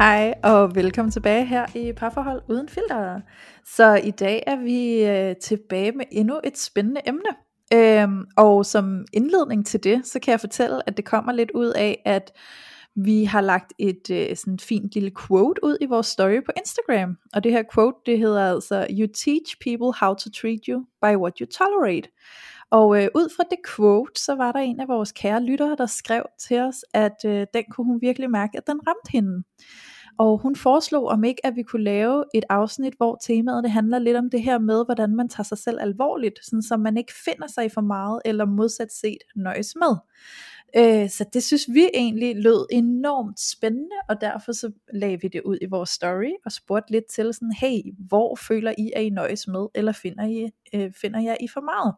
Hej og velkommen tilbage her i Parforhold Uden Filter. Så i dag er vi øh, tilbage med endnu et spændende emne. Øhm, og som indledning til det, så kan jeg fortælle, at det kommer lidt ud af, at vi har lagt et øh, sådan fint lille quote ud i vores story på Instagram. Og det her quote, det hedder altså, You teach people how to treat you by what you tolerate. Og øh, ud fra det quote, så var der en af vores kære lyttere, der skrev til os, at øh, den kunne hun virkelig mærke, at den ramte hende. Og hun foreslog om ikke, at vi kunne lave et afsnit, hvor temaet det handler lidt om det her med, hvordan man tager sig selv alvorligt, sådan så man ikke finder sig i for meget, eller modsat set nøjes med. Øh, så det synes vi egentlig lød enormt spændende, og derfor så lagde vi det ud i vores story, og spurgte lidt til sådan, hey, hvor føler I, at I nøjes med, eller finder, I, øh, finder jeg I for meget?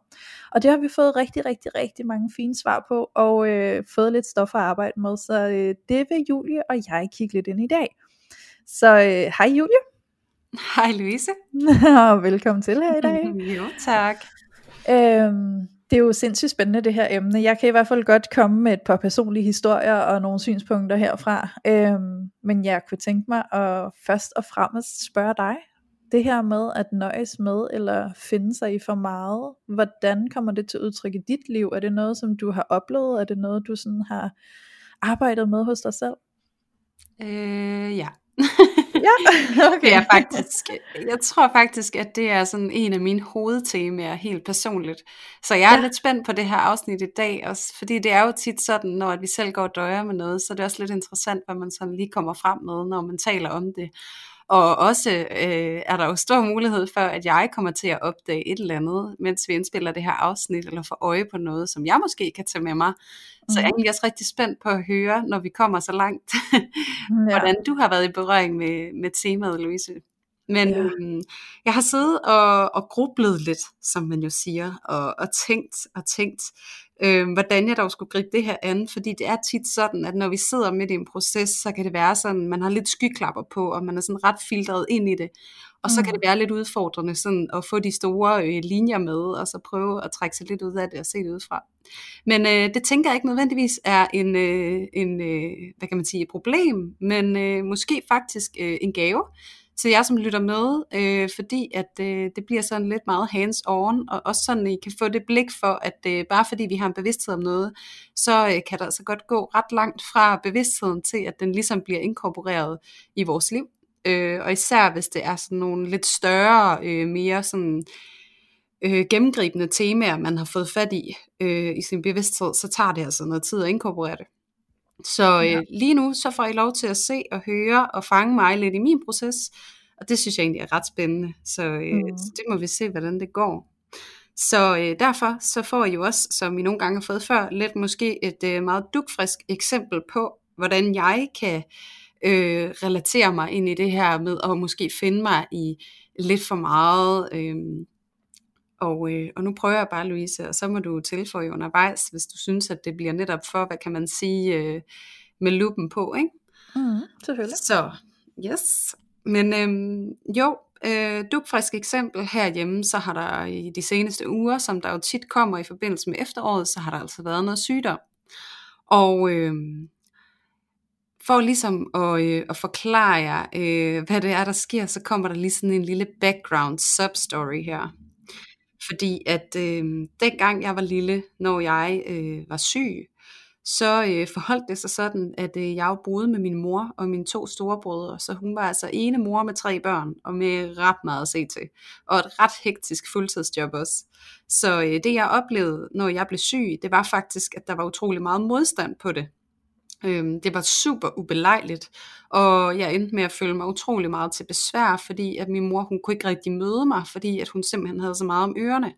Og det har vi fået rigtig, rigtig, rigtig mange fine svar på, og øh, fået lidt stof at arbejde med, så øh, det vil Julie og jeg kigge lidt ind i dag. Så øh, hej Julie. Hej Louise. og velkommen til her i dag. jo, tak. Øhm, det er jo sindssygt spændende det her emne. Jeg kan i hvert fald godt komme med et par personlige historier og nogle synspunkter herfra. Øhm, men jeg kunne tænke mig at først og fremmest spørge dig, det her med at nøjes med eller finde sig i for meget, hvordan kommer det til udtryk i dit liv? Er det noget, som du har oplevet? Er det noget, du sådan har arbejdet med hos dig selv? Øh, ja. ja, okay. Det er faktisk, jeg tror faktisk, at det er sådan en af mine hovedtemaer helt personligt. Så jeg er ja. lidt spændt på det her afsnit i dag, også, fordi det er jo tit sådan, når vi selv går og døjer med noget, så det er også lidt interessant, hvad man sådan lige kommer frem med, når man taler om det. Og også øh, er der jo stor mulighed for, at jeg kommer til at opdage et eller andet, mens vi indspiller det her afsnit, eller få øje på noget, som jeg måske kan tage med mig. Så jeg er mhm. egentlig også rigtig spændt på at høre, når vi kommer så langt, hvordan du har været i berøring med, med temaet, Louise. Men ja. øhm, jeg har siddet og, og grublet lidt, som man jo siger, og, og tænkt og tænkt, øh, hvordan jeg dog skulle gribe det her an, fordi det er tit sådan, at når vi sidder midt i en proces, så kan det være sådan, man har lidt skyklapper på, og man er sådan ret filtreret ind i det, og så mm. kan det være lidt udfordrende sådan at få de store øh, linjer med, og så prøve at trække sig lidt ud af det og se det udefra. Men øh, det tænker jeg ikke nødvendigvis er en, øh, en øh, hvad kan man sige, et problem, men øh, måske faktisk øh, en gave, til jer, som lytter med, øh, fordi at øh, det bliver sådan lidt meget hands-on, og også sådan, I kan få det blik for, at øh, bare fordi vi har en bevidsthed om noget, så øh, kan der altså godt gå ret langt fra bevidstheden til, at den ligesom bliver inkorporeret i vores liv. Øh, og især hvis det er sådan nogle lidt større, øh, mere sådan øh, gennemgribende temaer, man har fået fat i øh, i sin bevidsthed, så tager det altså noget tid at inkorporere det. Så øh, ja. lige nu, så får I lov til at se og høre og fange mig lidt i min proces, og det synes jeg egentlig er ret spændende, så, øh, mm. så det må vi se, hvordan det går. Så øh, derfor så får I jo også, som I nogle gange har fået før, lidt måske et øh, meget dugfrisk eksempel på, hvordan jeg kan øh, relatere mig ind i det her med at måske finde mig i lidt for meget øh, og, øh, og nu prøver jeg bare, Louise, og så må du tilføje undervejs, hvis du synes, at det bliver netop for, hvad kan man sige, øh, med lupen på, ikke? Mm, selvfølgelig. Så, yes. Men øh, jo, øh, dugfrisk eksempel herhjemme, så har der i de seneste uger, som der jo tit kommer i forbindelse med efteråret, så har der altså været noget sygdom. Og øh, for ligesom at, øh, at forklare jer, øh, hvad det er, der sker, så kommer der lige sådan en lille background substory her. Fordi at øh, dengang jeg var lille, når jeg øh, var syg, så øh, forholdt det sig sådan, at øh, jeg boede med min mor og mine to storebrødre, så hun var altså ene mor med tre børn, og med ret meget at se til, og et ret hektisk fuldtidsjob også. Så øh, det jeg oplevede, når jeg blev syg, det var faktisk, at der var utrolig meget modstand på det. Øhm, det var super ubelejligt, og jeg endte med at føle mig utrolig meget til besvær, fordi at min mor hun kunne ikke rigtig møde mig, fordi at hun simpelthen havde så meget om ørerne.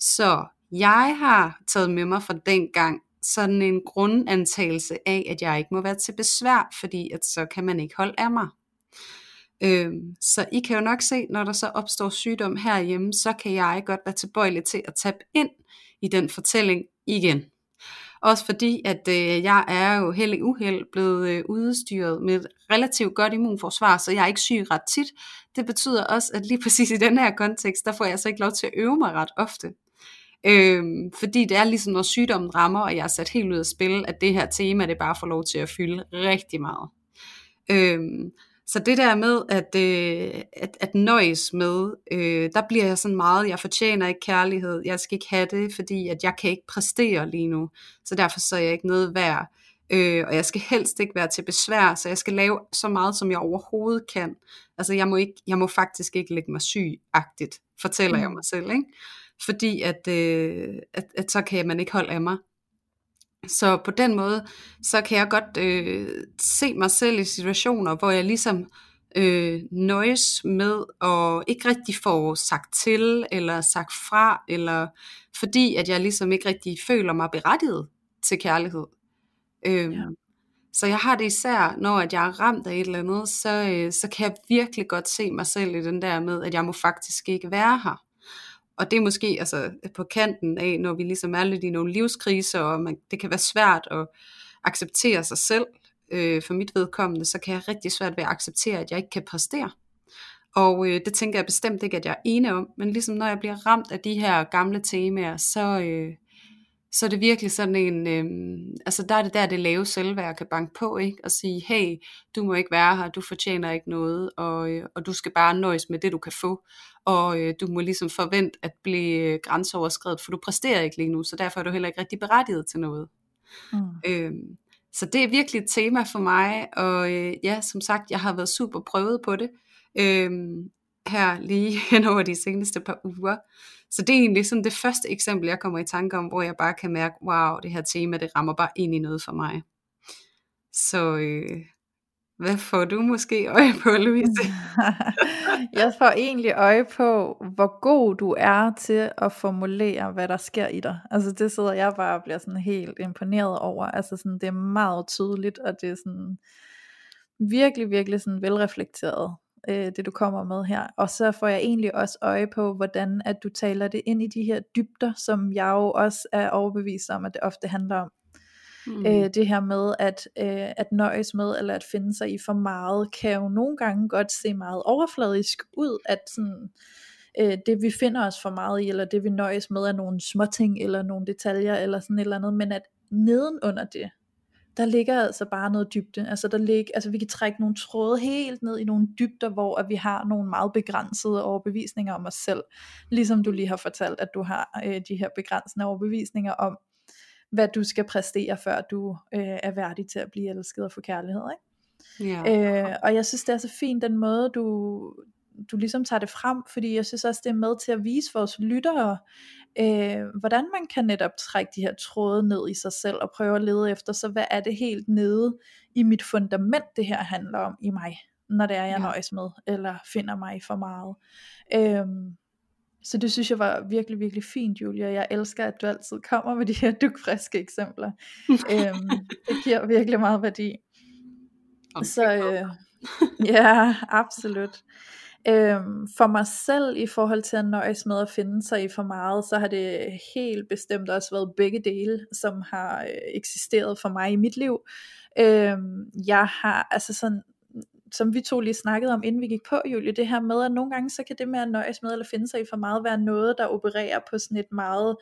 Så jeg har taget med mig fra den gang sådan en grundantagelse af, at jeg ikke må være til besvær, fordi at så kan man ikke holde af mig. Øhm, så I kan jo nok se, når der så opstår sygdom herhjemme, så kan jeg godt være tilbøjelig til at tabe ind i den fortælling igen. Også fordi, at øh, jeg er jo heldig uheld blevet øh, udstyret med et relativt godt immunforsvar, så jeg er ikke syg ret tit. Det betyder også, at lige præcis i den her kontekst, der får jeg så ikke lov til at øve mig ret ofte. Øhm, fordi det er ligesom, når sygdommen rammer, og jeg er sat helt ud af spil, at det her tema, det bare får lov til at fylde rigtig meget. Øhm, så det der med at, øh, at, at nøjes med, øh, der bliver jeg sådan meget, jeg fortjener ikke kærlighed, jeg skal ikke have det, fordi at jeg kan ikke præstere lige nu, så derfor så er jeg ikke noget værd. Øh, og jeg skal helst ikke være til besvær, så jeg skal lave så meget, som jeg overhovedet kan. Altså jeg må, ikke, jeg må faktisk ikke lægge mig syg-agtigt, fortæller mm. jeg mig selv. Ikke? Fordi at, øh, at, at så kan man ikke holde af mig. Så på den måde, så kan jeg godt øh, se mig selv i situationer, hvor jeg ligesom øh, nøjes med at ikke rigtig få sagt til, eller sagt fra, eller fordi at jeg ligesom ikke rigtig føler mig berettiget til kærlighed. Øh, ja. Så jeg har det især, når at jeg er ramt af et eller andet, så, øh, så kan jeg virkelig godt se mig selv i den der med, at jeg må faktisk ikke være her og det er måske altså, på kanten af, når vi ligesom er lidt i nogle livskriser, og man, det kan være svært at acceptere sig selv. Øh, for mit vedkommende, så kan jeg rigtig svært ved at acceptere, at jeg ikke kan præstere. Og øh, det tænker jeg bestemt ikke, at jeg er enig om, men ligesom når jeg bliver ramt af de her gamle temaer, så, øh, så er det virkelig sådan en, øh, altså der er det der, det lave selvværd kan banke på, ikke? Og sige, hey, du må ikke være her, du fortjener ikke noget, og, øh, og du skal bare nøjes med det, du kan få, og øh, du må ligesom forvente at blive grænseoverskrevet, for du præsterer ikke lige nu, så derfor er du heller ikke rigtig berettiget til noget. Mm. Øh, så det er virkelig et tema for mig, og øh, ja, som sagt, jeg har været super prøvet på det, øh, her lige hen over de seneste par uger, så det er egentlig sådan det første eksempel, jeg kommer i tanke om, hvor jeg bare kan mærke, wow, det her tema, det rammer bare ind i noget for mig. Så øh, hvad får du måske øje på, Louise? jeg får egentlig øje på, hvor god du er til at formulere, hvad der sker i dig. Altså det sidder jeg bare og bliver sådan helt imponeret over. Altså sådan, det er meget tydeligt, og det er sådan virkelig, virkelig sådan velreflekteret øh, det du kommer med her. Og så får jeg egentlig også øje på, hvordan at du taler det ind i de her dybder, som jeg jo også er overbevist om, at det ofte handler om. Mm. Øh, det her med at, øh, at nøjes med, eller at finde sig i for meget, kan jo nogle gange godt se meget overfladisk ud, at sådan, øh, det vi finder os for meget i, eller det vi nøjes med, er nogle småting, eller nogle detaljer, eller sådan et eller andet, men at nedenunder det, der ligger altså bare noget dybde. Altså, der ligger, altså vi kan trække nogle tråde helt ned i nogle dybder, hvor at vi har nogle meget begrænsede overbevisninger om os selv. Ligesom du lige har fortalt, at du har øh, de her begrænsende overbevisninger om, hvad du skal præstere, før du øh, er værdig til at blive elsket og få kærlighed. Ikke? Ja. Øh, og jeg synes, det er så fint den måde, du, du ligesom tager det frem, fordi jeg synes også, det er med til at vise vores lyttere, øh, hvordan man kan netop trække de her tråde ned i sig selv, og prøve at lede efter, så hvad er det helt nede i mit fundament, det her handler om i mig, når det er, jeg ja. nøjes med, eller finder mig for meget. Øh, så det synes jeg var virkelig, virkelig fint, Julia. Jeg elsker, at du altid kommer med de her dukfriske eksempler. øhm, det giver virkelig meget værdi. Okay. Så øh, ja, absolut. Øhm, for mig selv i forhold til at nøjes med at finde sig i for meget, så har det helt bestemt også været begge dele, som har øh, eksisteret for mig i mit liv. Øhm, jeg har altså sådan som vi to lige snakkede om, inden vi gik på, Julie, det her med, at nogle gange, så kan det med at nøjes med, eller finde sig i for meget, være noget, der opererer på sådan et meget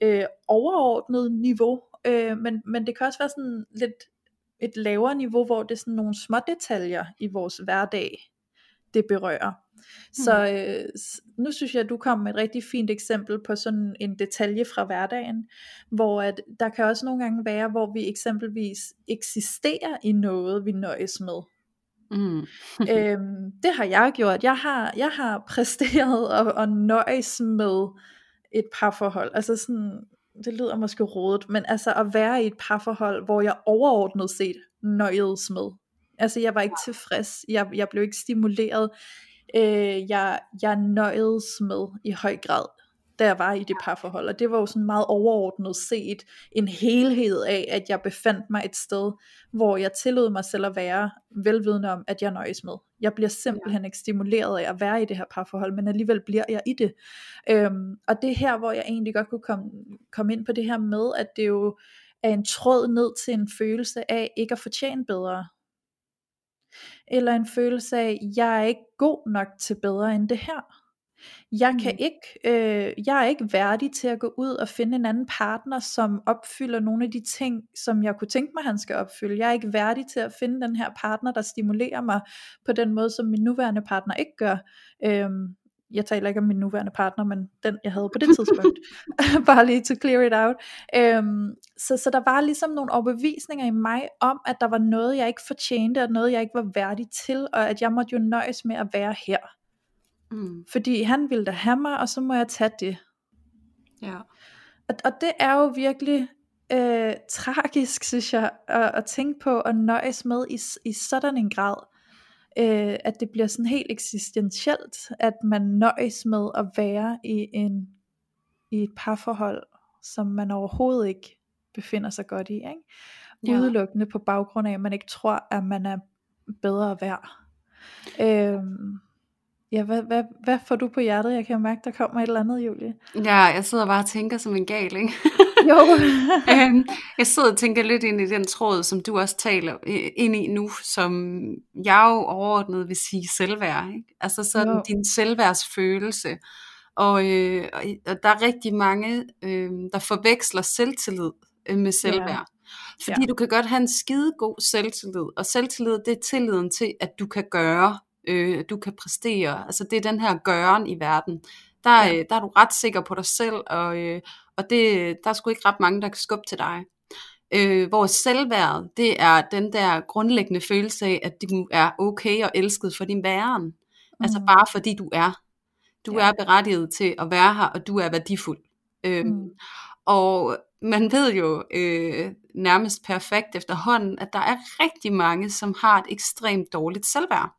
øh, overordnet niveau, øh, men, men det kan også være sådan lidt et lavere niveau, hvor det er sådan nogle små detaljer i vores hverdag, det berører. Så mm. øh, nu synes jeg, at du kom med et rigtig fint eksempel på sådan en detalje fra hverdagen, hvor at der kan også nogle gange være, hvor vi eksempelvis eksisterer i noget, vi nøjes med. Mm. øhm, det har jeg gjort. Jeg har, jeg har præsteret og, og nøjes med et parforhold. Altså sådan, det lyder måske rodet, men altså at være i et parforhold, hvor jeg overordnet set nøjedes med. Altså jeg var ikke tilfreds, jeg, jeg blev ikke stimuleret, øh, jeg, jeg nøjedes med i høj grad da jeg var i det parforhold, og det var jo sådan meget overordnet set en helhed af, at jeg befandt mig et sted, hvor jeg tillod mig selv at være velvidende om, at jeg nøjes med. Jeg bliver simpelthen ikke stimuleret af at være i det her parforhold, men alligevel bliver jeg i det. Øhm, og det er her, hvor jeg egentlig godt kunne komme, komme ind på det her med, at det jo er en tråd ned til en følelse af ikke at fortjene bedre. Eller en følelse af, jeg er ikke god nok til bedre end det her. Jeg kan mm. ikke, øh, jeg er ikke værdig til at gå ud og finde en anden partner, som opfylder nogle af de ting, som jeg kunne tænke mig, han skal opfylde. Jeg er ikke værdig til at finde den her partner, der stimulerer mig på den måde, som min nuværende partner ikke gør. Øhm, jeg taler ikke om min nuværende partner, men den jeg havde på det tidspunkt. Bare lige to clear it out. Øhm, så, så der var ligesom nogle overbevisninger i mig om, at der var noget, jeg ikke fortjente, og noget, jeg ikke var værdig til, og at jeg måtte jo nøjes med at være her. Mm. Fordi han ville da have mig, og så må jeg tage det. Ja. Og, og det er jo virkelig øh, tragisk, synes jeg, at, at tænke på og nøjes med i, i sådan en grad, øh, at det bliver sådan helt eksistentielt, at man nøjes med at være i en i et parforhold, som man overhovedet ikke befinder sig godt i, ikke? Ja. udelukkende på baggrund af, at man ikke tror, at man er bedre værd. Øhm, Ja, hvad, hvad, hvad får du på hjertet? Jeg kan jo mærke, der kommer et eller andet, Julie. Ja, jeg sidder bare og tænker som en gal, ikke? jo. øhm, jeg sidder og tænker lidt ind i den tråd, som du også taler ind i nu, som jeg jo overordnet vil sige selvværd. Ikke? Altså sådan jo. din selvværdsfølelse. Og, øh, og der er rigtig mange, øh, der forveksler selvtillid øh, med selvværd. Ja. Fordi ja. du kan godt have en skide god selvtillid, og selvtillid det er tilliden til, at du kan gøre øh, du kan præstere. Altså det er den her gøren i verden. Der, ja. øh, der er du ret sikker på dig selv, og, øh, og det, der er sgu ikke ret mange, der kan skubbe til dig. Øh, hvor selvværd, det er den der grundlæggende følelse af, at du er okay og elsket for din væren. Mm. Altså bare fordi du er. Du ja. er berettiget til at være her, og du er værdifuld. Øh, mm. Og man ved jo øh, nærmest perfekt efterhånden, at der er rigtig mange, som har et ekstremt dårligt selvværd.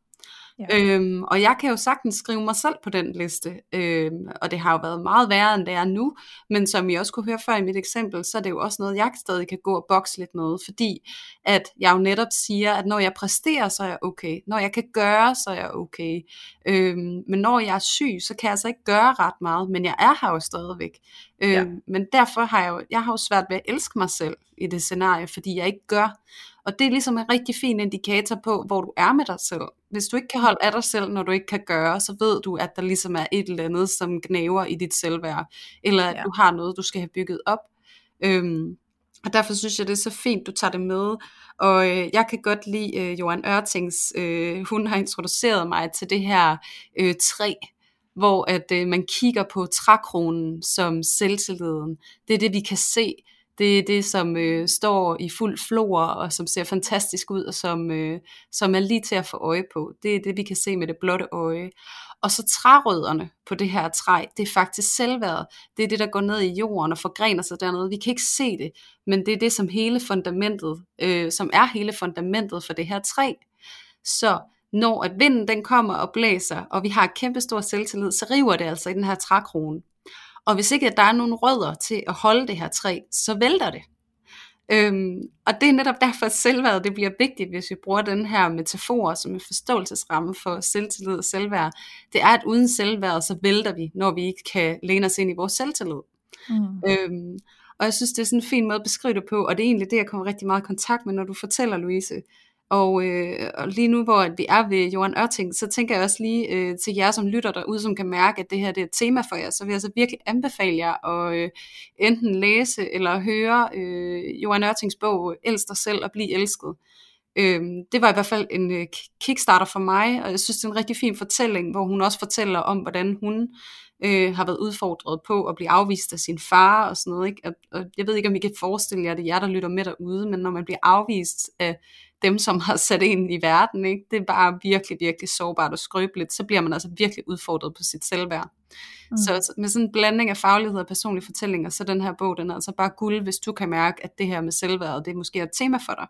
Ja. Øhm, og jeg kan jo sagtens skrive mig selv på den liste, øhm, og det har jo været meget værre end det er nu, men som I også kunne høre før i mit eksempel, så er det jo også noget, jeg stadig kan gå og bokse lidt med, fordi at jeg jo netop siger, at når jeg præsterer, så er jeg okay, når jeg kan gøre, så er jeg okay, øhm, men når jeg er syg, så kan jeg altså ikke gøre ret meget, men jeg er her jo stadigvæk. Øhm, ja. Men derfor har jeg jo, jeg har jo svært ved at elske mig selv i det scenarie, fordi jeg ikke gør. Og det er ligesom en rigtig fin indikator på, hvor du er med dig selv. Hvis du ikke kan holde af dig selv, når du ikke kan gøre, så ved du, at der ligesom er et eller andet, som knæver i dit selvværd. Eller at ja. du har noget, du skal have bygget op. Øhm, og derfor synes jeg, det er så fint, du tager det med. Og øh, jeg kan godt lide øh, Johan Ørtings, øh, hun har introduceret mig til det her øh, træ, hvor at øh, man kigger på trækronen som selvtilliden. Det er det, vi kan se. Det er det, som øh, står i fuld flor, og som ser fantastisk ud, og som, øh, som er lige til at få øje på. Det er det, vi kan se med det blotte øje. Og så trærødderne på det her træ, det er faktisk selvværd. Det er det, der går ned i jorden og forgrener sig dernede. Vi kan ikke se det, men det er det, som hele fundamentet, øh, som er hele fundamentet for det her træ. Så når at vinden den kommer og blæser, og vi har kæmpe stor selvtillid, så river det altså i den her trækrone. Og hvis ikke at der er nogen rødder til at holde det her træ, så vælter det. Øhm, og det er netop derfor, at selvværd det bliver vigtigt, hvis vi bruger den her metafor som en forståelsesramme for selvtillid og selvværd. Det er, at uden selvværd, så vælter vi, når vi ikke kan læne os ind i vores selvtillid. Mm. Øhm, og jeg synes, det er sådan en fin måde at beskrive det på, og det er egentlig det, jeg kommer rigtig meget i kontakt med, når du fortæller, Louise, og, øh, og lige nu, hvor vi er ved Johan Ørting, så tænker jeg også lige øh, til jer, som lytter derude, som kan mærke, at det her det er et tema for jer, så vil jeg så virkelig anbefale jer at øh, enten læse eller høre øh, Johan Ørtings bog, Elsk dig selv og bliv elsket. Øh, det var i hvert fald en øh, kickstarter for mig, og jeg synes, det er en rigtig fin fortælling, hvor hun også fortæller om, hvordan hun øh, har været udfordret på at blive afvist af sin far og sådan noget. Ikke? Og, og jeg ved ikke, om I kan forestille jer det, jer der lytter med derude, men når man bliver afvist af dem, som har sat en i verden. Ikke? Det er bare virkelig, virkelig sårbart og skrøbeligt. Så bliver man altså virkelig udfordret på sit selvværd. Mm. Så med sådan en blanding af faglighed og personlige fortællinger, så den her bog, den er altså bare guld, hvis du kan mærke, at det her med selvværd, det er måske et tema for dig.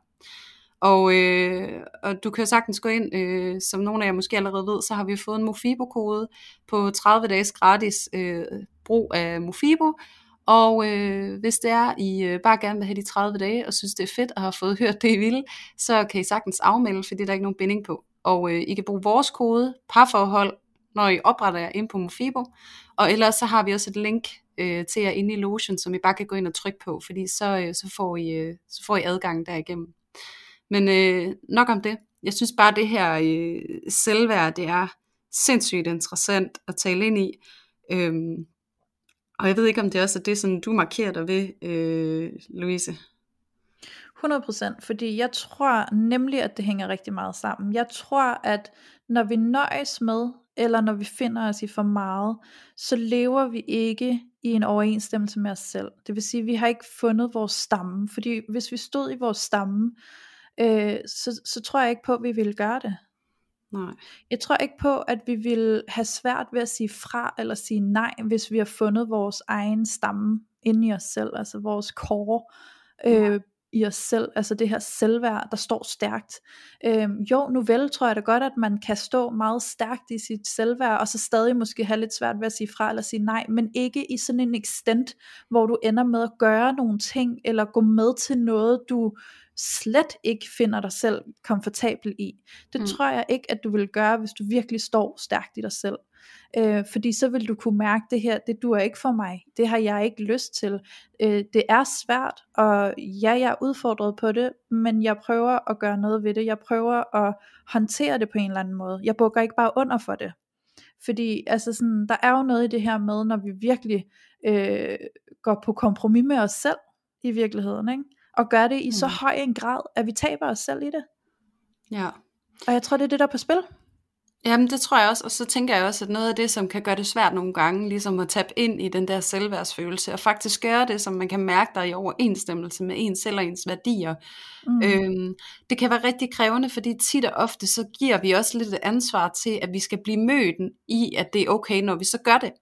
Og, øh, og du kan sagtens gå ind, øh, som nogle af jer måske allerede ved, så har vi fået en Mofibo-kode på 30 dages gratis øh, brug af Mofibo, og øh, hvis det er, I øh, bare gerne vil have de 30 dage, og synes det er fedt, og har fået hørt det I vil, så kan I sagtens afmelde, fordi der er ikke nogen binding på. Og øh, I kan bruge vores kode, parforhold, når I opretter jer ind på Mofibo. Og ellers så har vi også et link øh, til jer inde i Lotion, som I bare kan gå ind og trykke på, fordi så, øh, så, får, I, øh, så får I adgang derigennem. Men øh, nok om det. Jeg synes bare, det her øh, selvværd, det er sindssygt interessant at tale ind i. Øhm, og jeg ved ikke, om det også er det, som du markerer dig ved, øh, Louise. 100%, fordi jeg tror nemlig, at det hænger rigtig meget sammen. Jeg tror, at når vi nøjes med, eller når vi finder os i for meget, så lever vi ikke i en overensstemmelse med os selv. Det vil sige, at vi har ikke fundet vores stamme, fordi hvis vi stod i vores stamme, øh, så, så tror jeg ikke på, at vi ville gøre det. Nej. Jeg tror ikke på, at vi vil have svært ved at sige fra eller sige nej, hvis vi har fundet vores egen stamme inde i os selv, altså vores core øh, i os selv, altså det her selvværd, der står stærkt. Øh, jo, nu vel tror jeg da godt, at man kan stå meget stærkt i sit selvværd, og så stadig måske have lidt svært ved at sige fra eller sige nej, men ikke i sådan en extent, hvor du ender med at gøre nogle ting, eller gå med til noget, du slet ikke finder dig selv komfortabel i. Det mm. tror jeg ikke, at du vil gøre, hvis du virkelig står stærkt i dig selv. Øh, fordi så vil du kunne mærke det her, det duer ikke for mig, det har jeg ikke lyst til. Øh, det er svært, og ja, jeg er udfordret på det, men jeg prøver at gøre noget ved det. Jeg prøver at håndtere det på en eller anden måde. Jeg bukker ikke bare under for det. Fordi altså sådan, der er jo noget i det her med, når vi virkelig øh, går på kompromis med os selv i virkeligheden, ikke? Og gør det i mm. så høj en grad, at vi taber os selv i det. Ja. Og jeg tror, det er det, der er på spil. Jamen det tror jeg også, og så tænker jeg også, at noget af det, som kan gøre det svært nogle gange, ligesom at tabe ind i den der selvværdsfølelse, og faktisk gøre det, som man kan mærke der i overensstemmelse med ens selv og ens værdier. Mm. Øhm, det kan være rigtig krævende, fordi tit og ofte, så giver vi også lidt ansvar til, at vi skal blive mødt i, at det er okay, når vi så gør det.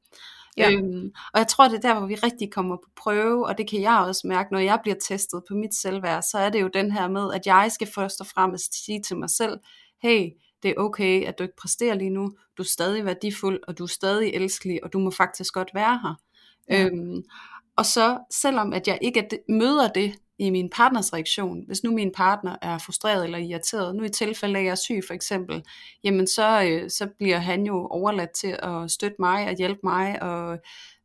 Ja. Øhm, og jeg tror, det er der, hvor vi rigtig kommer på prøve, og det kan jeg også mærke, når jeg bliver testet på mit selvværd, så er det jo den her med, at jeg skal først og fremmest sige til mig selv, hey, det er okay, at du ikke præsterer lige nu, du er stadig værdifuld, og du er stadig elskelig, og du må faktisk godt være her. Ja. Øhm, og så selvom at jeg ikke møder det i min partners reaktion, hvis nu min partner er frustreret eller irriteret, nu i tilfælde af at jeg er syg for eksempel, jamen så, øh, så bliver han jo overladt til at støtte mig og hjælpe mig, og,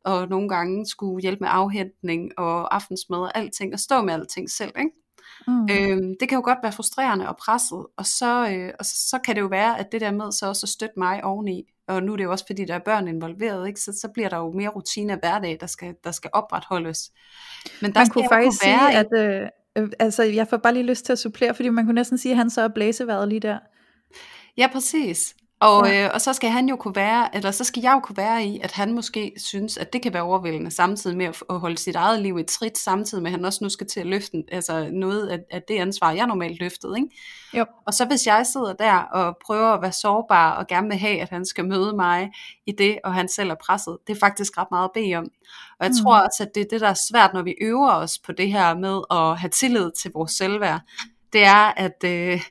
og nogle gange skulle hjælpe med afhentning og aftensmad og alting, og stå med alting selv, ikke? Mm. Øhm, det kan jo godt være frustrerende og presset, og så, øh, og så, så kan det jo være, at det der med så også at støtte mig oveni, og nu er det jo også fordi, der er børn involveret, ikke? Så, så bliver der jo mere rutine af hverdag, der skal, der skal opretholdes. Men der man kunne faktisk kunne være sige, at, øh, øh, altså jeg får bare lige lyst til at supplere, fordi man kunne næsten sige, at han så er blæseværet lige der. Ja, præcis. Og, ja. øh, og så skal han jo kunne være, eller så skal jeg jo kunne være i, at han måske synes, at det kan være overvældende, samtidig med at, at holde sit eget liv i trit, samtidig med at han også nu skal til at løfte altså noget af, af det ansvar, jeg normalt løftede. Ikke? Jo. Og så hvis jeg sidder der og prøver at være sårbar, og gerne vil have, at han skal møde mig i det, og han selv er presset, det er faktisk ret meget at bede om. Og jeg mm. tror også, at det er det, der er svært, når vi øver os på det her med at have tillid til vores selvværd, det er, at, øh,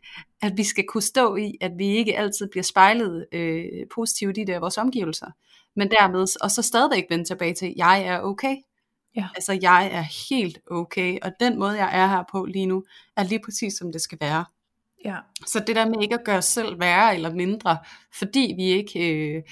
at vi skal kunne stå i, at vi ikke altid bliver spejlet øh, positivt i det af vores omgivelser, men dermed, og så stadigvæk vende tilbage til, jeg er okay. Ja. Altså, jeg er helt okay, og den måde, jeg er her på lige nu, er lige præcis, som det skal være. Ja. Så det der med ikke at gøre os selv værre eller mindre, fordi vi ikke øh,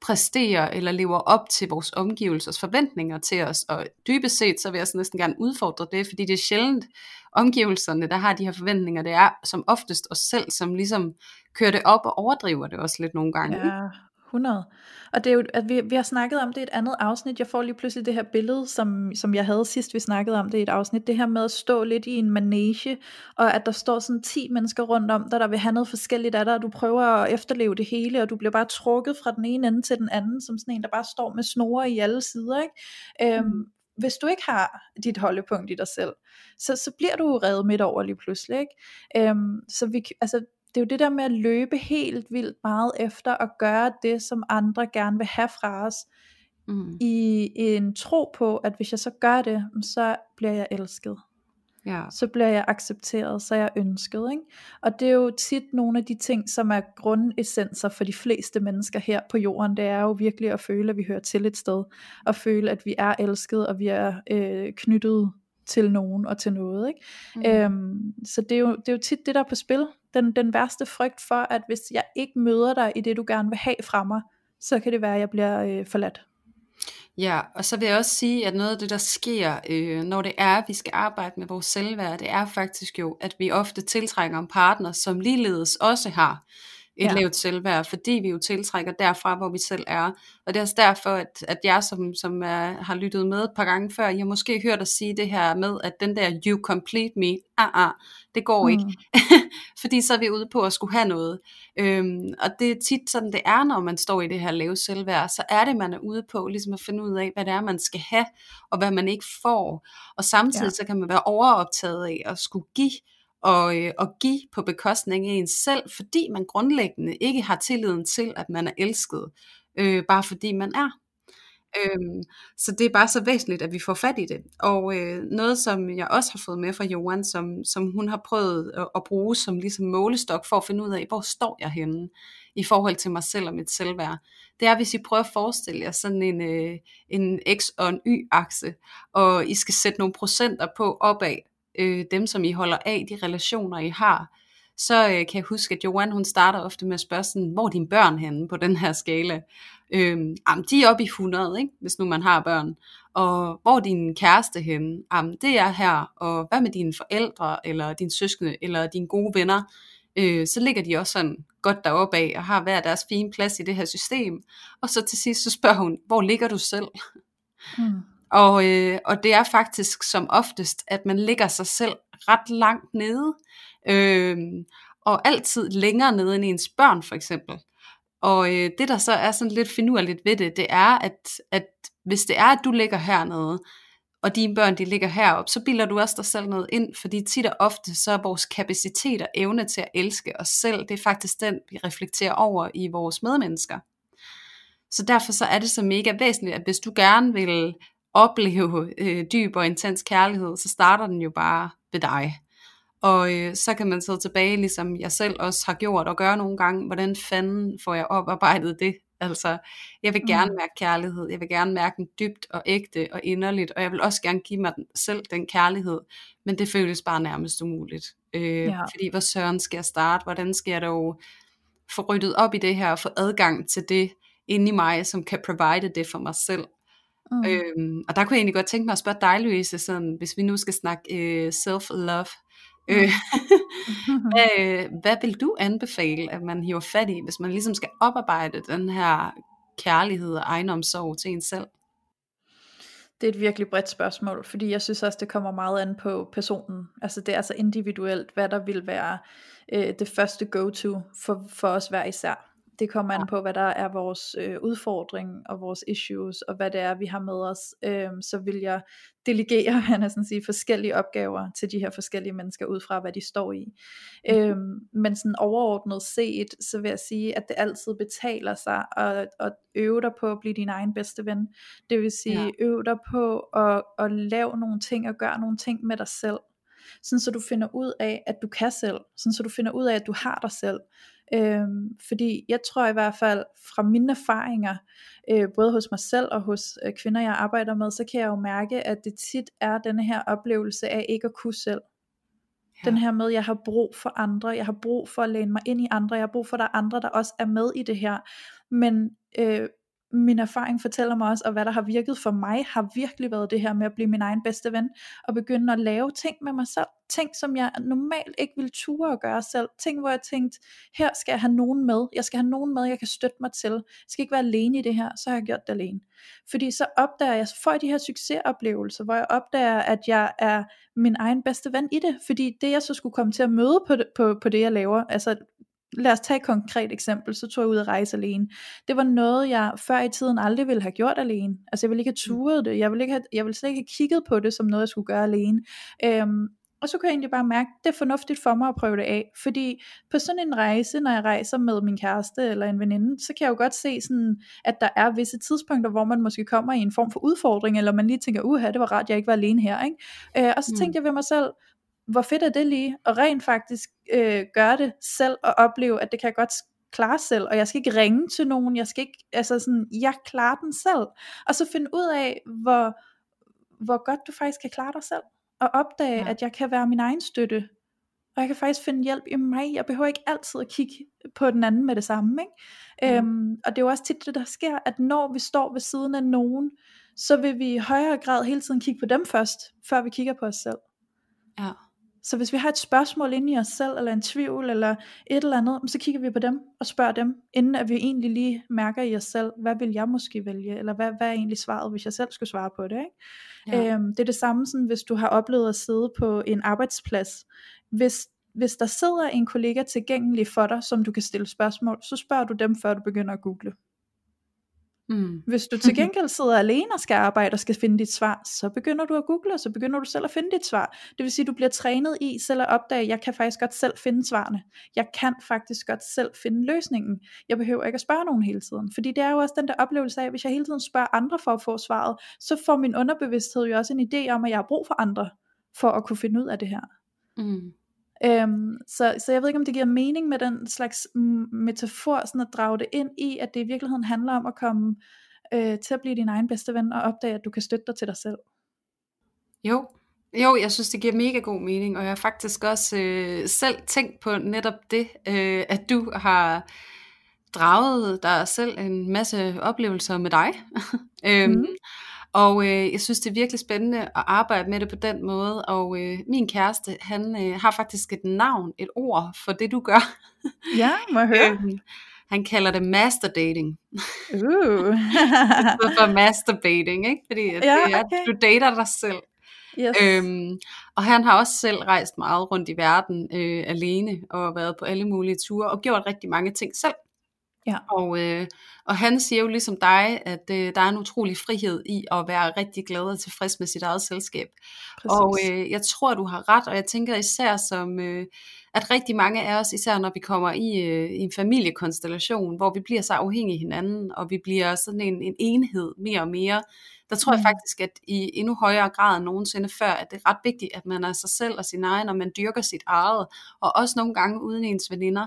præsterer eller lever op til vores omgivelsers forventninger til os, og dybest set, så vil jeg så næsten gerne udfordre det, fordi det er sjældent, omgivelserne, der har de her forventninger, det er som oftest os selv, som ligesom kører det op og overdriver det også lidt nogle gange. Ja, 100. Og det er jo, at vi, vi har snakket om det i et andet afsnit. Jeg får lige pludselig det her billede, som, som jeg havde sidst, vi snakkede om det i et afsnit. Det her med at stå lidt i en manege, og at der står sådan 10 mennesker rundt om dig, der vil have noget forskelligt af dig, og du prøver at efterleve det hele, og du bliver bare trukket fra den ene ende til den anden, som sådan en, der bare står med snore i alle sider. Ikke? Øhm, mm hvis du ikke har dit holdepunkt i dig selv, så, så bliver du reddet midt over lige pludselig. Ikke? Øhm, så vi, altså, det er jo det der med at løbe helt vildt meget efter at gøre det, som andre gerne vil have fra os, mm. i en tro på, at hvis jeg så gør det, så bliver jeg elsket. Ja. Så bliver jeg accepteret, så jeg ønsket. Ikke? Og det er jo tit nogle af de ting, som er grundessenser for de fleste mennesker her på jorden. Det er jo virkelig at føle, at vi hører til et sted. Og føle, at vi er elsket, og vi er øh, knyttet til nogen og til noget. Ikke? Mm. Øhm, så det er, jo, det er jo tit det, der er på spil. Den, den værste frygt for, at hvis jeg ikke møder dig i det, du gerne vil have fra mig, så kan det være, at jeg bliver øh, forladt. Ja, og så vil jeg også sige, at noget af det, der sker, øh, når det er, at vi skal arbejde med vores selvværd, det er faktisk jo, at vi ofte tiltrækker en partner, som ligeledes også har et ja. lavt selvværd, fordi vi jo tiltrækker derfra, hvor vi selv er. Og det er også derfor, at, at jeg, som, som er, har lyttet med et par gange før, jeg har måske hørt dig sige det her med, at den der you complete me, ah, ah, det går mm. ikke. fordi så er vi ude på at skulle have noget. Øhm, og det er tit sådan, det er, når man står i det her lave selvværd, så er det, man er ude på ligesom at finde ud af, hvad det er, man skal have, og hvad man ikke får. Og samtidig ja. så kan man være overoptaget af at skulle give og, øh, og give på bekostning af en selv, fordi man grundlæggende ikke har tilliden til, at man er elsket, øh, bare fordi man er. Øhm, så det er bare så væsentligt, at vi får fat i det. Og øh, noget, som jeg også har fået med fra Johan, som, som hun har prøvet at, at bruge som ligesom målestok for at finde ud af, hvor står jeg henne i forhold til mig selv og mit selvværd. Det er, hvis I prøver at forestille jer sådan en, øh, en X- og en Y-akse, og I skal sætte nogle procenter på opad, øh, dem, som I holder af, de relationer, I har, så øh, kan jeg huske, at Joanne, hun starter ofte med at spørge sådan, hvor er dine børn henne på den her skala? Øh, jamen, de er oppe i 100, ikke? hvis nu man har børn. Og hvor er din kæreste henne? Jamen, det er her. Og hvad med dine forældre, eller dine søskende, eller dine gode venner? Øh, så ligger de også sådan godt deroppe af, og har hver deres fine plads i det her system. Og så til sidst, så spørger hun, hvor ligger du selv? Mm. Og, øh, og det er faktisk som oftest, at man ligger sig selv ret langt nede, øh, og altid længere nede end ens børn for eksempel. Og øh, det der så er sådan lidt finurligt ved det, det er, at, at hvis det er, at du ligger hernede, og dine børn de ligger heroppe, så bilder du også dig selv noget ind, fordi tit og ofte så er vores kapacitet og evne til at elske os selv, det er faktisk den, vi reflekterer over i vores medmennesker. Så derfor så er det så mega væsentligt, at hvis du gerne vil opleve øh, dyb og intens kærlighed, så starter den jo bare ved dig. Og øh, så kan man sidde tilbage, ligesom jeg selv også har gjort og gøre nogle gange, hvordan fanden får jeg oparbejdet det? Altså, jeg vil gerne mm. mærke kærlighed, jeg vil gerne mærke den dybt og ægte og inderligt, og jeg vil også gerne give mig selv den kærlighed, men det føles bare nærmest umuligt. Øh, ja. Fordi hvor søren skal jeg starte? Hvordan skal jeg dog få ryddet op i det her og få adgang til det inde i mig, som kan provide det for mig selv? Mm. Øhm, og der kunne jeg egentlig godt tænke mig at spørge dig, Louise, sådan, hvis vi nu skal snakke øh, self-love. Mm. Øh, hvad, hvad vil du anbefale, at man hiver fat i, hvis man ligesom skal oparbejde den her kærlighed og egenomsorg til en selv? Det er et virkelig bredt spørgsmål, fordi jeg synes også, det kommer meget an på personen. Altså det er altså individuelt, hvad der vil være øh, det første go-to for, for os hver især. Det kommer an på, hvad der er vores øh, udfordring og vores issues, og hvad det er, vi har med os. Øhm, så vil jeg delegere, jeg næsten sige, forskellige opgaver til de her forskellige mennesker, ud fra hvad de står i. Mm. Øhm, men sådan overordnet set, så vil jeg sige, at det altid betaler sig at, at øve dig på at blive din egen bedste ven. Det vil sige, ja. øve dig på at, at lave nogle ting og gøre nogle ting med dig selv sådan så du finder ud af, at du kan selv, sådan så du finder ud af, at du har dig selv, Øhm, fordi jeg tror i hvert fald fra mine erfaringer, øh, både hos mig selv og hos øh, kvinder jeg arbejder med, så kan jeg jo mærke, at det tit er denne her oplevelse af ikke at kunne selv. Ja. Den her med, at jeg har brug for andre, jeg har brug for at læne mig ind i andre, jeg har brug for, at der er andre, der også er med i det her. Men øh, min erfaring fortæller mig også, og hvad der har virket for mig, har virkelig været det her med at blive min egen bedste ven, og begynde at lave ting med mig selv, ting som jeg normalt ikke ville ture at gøre selv, ting hvor jeg tænkte, her skal jeg have nogen med, jeg skal have nogen med, jeg kan støtte mig til, jeg skal ikke være alene i det her, så har jeg gjort det alene. Fordi så opdager jeg, så får jeg de her succesoplevelser, hvor jeg opdager, at jeg er min egen bedste ven i det, fordi det jeg så skulle komme til at møde på det, på, på det jeg laver, altså lad os tage et konkret eksempel, så tog jeg ud at rejse alene. Det var noget, jeg før i tiden aldrig ville have gjort alene. Altså jeg ville ikke have mm. turet det, jeg ville, ikke have, jeg ville slet ikke have kigget på det som noget, jeg skulle gøre alene. Øhm, og så kunne jeg egentlig bare mærke, at det er fornuftigt for mig at prøve det af. Fordi på sådan en rejse, når jeg rejser med min kæreste eller en veninde, så kan jeg jo godt se sådan, at der er visse tidspunkter, hvor man måske kommer i en form for udfordring, eller man lige tænker, uha, det var rart, jeg ikke var alene her. Ikke? Øh, og så mm. tænkte jeg ved mig selv, hvor fedt er det lige, og rent faktisk øh, gøre det selv, og opleve, at det kan jeg godt klare selv, og jeg skal ikke ringe til nogen, jeg skal ikke, altså sådan, jeg klarer den selv, og så finde ud af, hvor, hvor godt du faktisk kan klare dig selv, og opdage, ja. at jeg kan være min egen støtte, og jeg kan faktisk finde hjælp i mig, jeg behøver ikke altid at kigge på den anden med det samme, ikke? Mm. Øhm, og det er jo også tit det, der sker, at når vi står ved siden af nogen, så vil vi i højere grad hele tiden kigge på dem først, før vi kigger på os selv. Ja. Så hvis vi har et spørgsmål inde i os selv, eller en tvivl, eller et eller andet, så kigger vi på dem og spørger dem, inden at vi egentlig lige mærker i os selv, hvad vil jeg måske vælge, eller hvad, hvad er egentlig svaret, hvis jeg selv skulle svare på det. Ikke? Ja. Øhm, det er det samme, sådan, hvis du har oplevet at sidde på en arbejdsplads. Hvis, hvis der sidder en kollega tilgængelig for dig, som du kan stille spørgsmål, så spørger du dem, før du begynder at google. Mm. Hvis du til gengæld sidder alene og skal arbejde og skal finde dit svar, så begynder du at google, og så begynder du selv at finde dit svar. Det vil sige, at du bliver trænet i selv at opdage, at jeg kan faktisk godt selv finde svarene. Jeg kan faktisk godt selv finde løsningen. Jeg behøver ikke at spørge nogen hele tiden. Fordi det er jo også den der oplevelse af, at hvis jeg hele tiden spørger andre for at få svaret, så får min underbevidsthed jo også en idé om, at jeg har brug for andre, for at kunne finde ud af det her. Mm. Øhm, så, så jeg ved ikke om det giver mening med den slags metafor sådan at drage det ind i At det i virkeligheden handler om at komme øh, Til at blive din egen bedste ven Og opdage at du kan støtte dig til dig selv Jo, jo, jeg synes, det giver mega god mening, og jeg har faktisk også øh, selv tænkt på netop det, øh, at du har draget dig selv en masse oplevelser med dig. øhm, mm. Og øh, jeg synes, det er virkelig spændende at arbejde med det på den måde. Og øh, min kæreste, han øh, har faktisk et navn, et ord for det, du gør. Ja, må jeg høre. øhm, han kalder det master dating. Uh. for masturbating, ikke? Fordi at ja, det er, okay. du dater dig selv. Yes. Øhm, og han har også selv rejst meget rundt i verden øh, alene og været på alle mulige ture og gjort rigtig mange ting selv. Ja. Og, øh, og han siger jo ligesom dig, at øh, der er en utrolig frihed i at være rigtig glad og tilfreds med sit eget selskab. Præcis. Og øh, jeg tror, du har ret, og jeg tænker især som, øh, at rigtig mange af os, især når vi kommer i, øh, i en familiekonstellation, hvor vi bliver så afhængige af hinanden, og vi bliver sådan en, en enhed mere og mere, der tror mm. jeg faktisk, at i endnu højere grad end nogensinde før, at det er ret vigtigt, at man er sig selv og sin egen, og man dyrker sit eget, og også nogle gange uden ens veninder.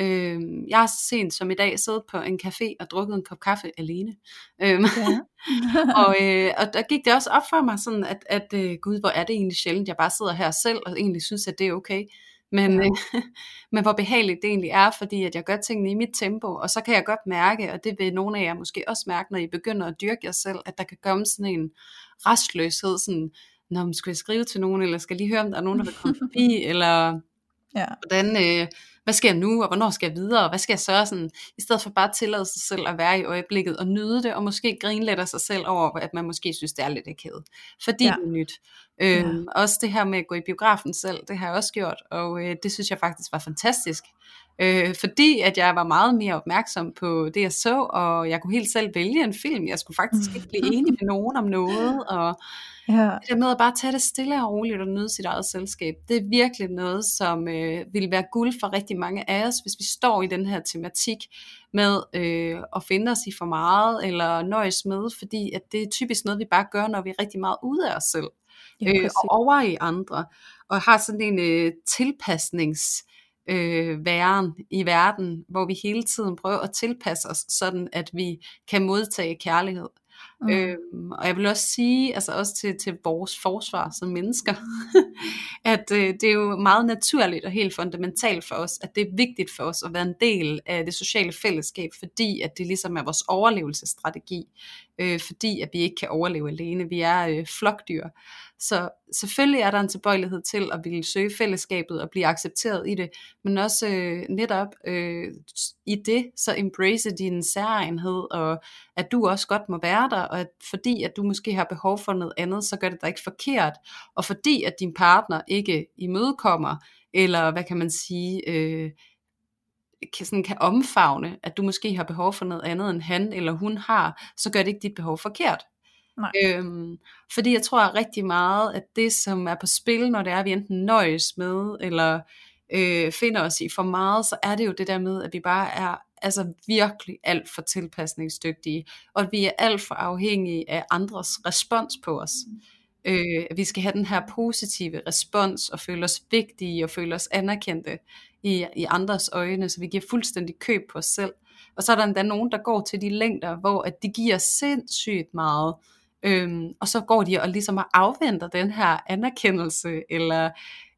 Øh, jeg har sent som i dag siddet på en café og drukket en kop kaffe alene. Øh, ja. og, øh, og der gik det også op for mig sådan, at, at øh, gud, hvor er det egentlig sjældent, jeg bare sidder her selv og egentlig synes, at det er okay. Men, ja. øh, men hvor behageligt det egentlig er, fordi at jeg gør tingene i mit tempo, og så kan jeg godt mærke, og det vil nogle af jer måske også mærke, når I begynder at dyrke jer selv, at der kan komme sådan en restløshed, sådan, når man skal jeg skrive til nogen, eller skal lige høre, om der er nogen, der vil komme forbi, eller ja. hvordan, øh, hvad sker nu, og hvornår skal jeg videre, og hvad skal jeg så sådan, i stedet for bare at tillade sig selv at være i øjeblikket og nyde det, og måske af sig selv over, at man måske synes, det er lidt akavet, fordi ja. det er nyt. Øhm, ja. Også det her med at gå i biografen selv, det har jeg også gjort, og øh, det synes jeg faktisk var fantastisk. Øh, fordi at jeg var meget mere opmærksom på det jeg så, og jeg kunne helt selv vælge en film. Jeg skulle faktisk ikke blive enig med nogen om noget, og ja. det der med at bare tage det stille og roligt og nyde sit eget selskab, det er virkelig noget, som øh, vil være guld for rigtig mange af os, hvis vi står i den her tematik med øh, at finde os i for meget, eller nøjes med, fordi at det er typisk noget, vi bare gør, når vi er rigtig meget ude af os selv, øh, og over i andre, og har sådan en øh, tilpasnings øh, væren i verden, hvor vi hele tiden prøver at tilpasse os, sådan at vi kan modtage kærlighed. Mm. Øhm, og jeg vil også sige, altså også til, til vores forsvar som mennesker, at øh, det er jo meget naturligt og helt fundamentalt for os, at det er vigtigt for os at være en del af det sociale fællesskab, fordi at det ligesom er vores overlevelsesstrategi, øh, fordi at vi ikke kan overleve alene. Vi er øh, flokdyr. Så selvfølgelig er der en tilbøjelighed til at ville søge fællesskabet og blive accepteret i det, men også øh, netop øh, i det, så embrace din særegenhed, og at du også godt må være der, og at fordi at du måske har behov for noget andet, så gør det dig ikke forkert, og fordi at din partner ikke imødekommer, eller hvad kan man sige, øh, kan, sådan kan omfavne, at du måske har behov for noget andet, end han eller hun har, så gør det ikke dit behov forkert. Nej. Øhm, fordi jeg tror rigtig meget, at det som er på spil, når det er, at vi enten nøjes med, eller øh, finder os i for meget, så er det jo det der med, at vi bare er altså virkelig alt for tilpasningsdygtige, og at vi er alt for afhængige af andres respons på os. Øh, vi skal have den her positive respons og føle os vigtige og føle os anerkendte i, i andres øjne, så vi giver fuldstændig køb på os selv. Og så er der endda nogen, der går til de længder, hvor at de giver sindssygt meget, øhm, og så går de og ligesom og afventer den her anerkendelse, eller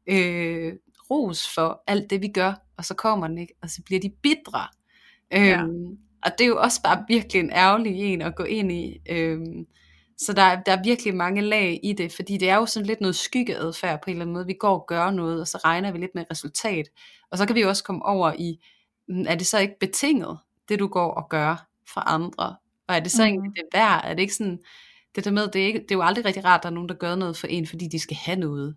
øh, ros for alt det, vi gør, og så kommer den ikke, og så bliver de bidre. Øhm, ja. Og det er jo også bare virkelig en ærgerlig en at gå ind i. Øhm, så der er, der er virkelig mange lag i det, fordi det er jo sådan lidt noget skyggeadfærd på en eller anden måde. Vi går og gør noget, og så regner vi lidt med resultat. Og så kan vi jo også komme over i, mm, er det så ikke betinget, det du går og gør for andre? Og er det så mm. egentlig det værd? Er det ikke sådan, det der med, det er, ikke, det er jo aldrig rigtig rart, at der er nogen, der gør noget for en, fordi de skal have noget.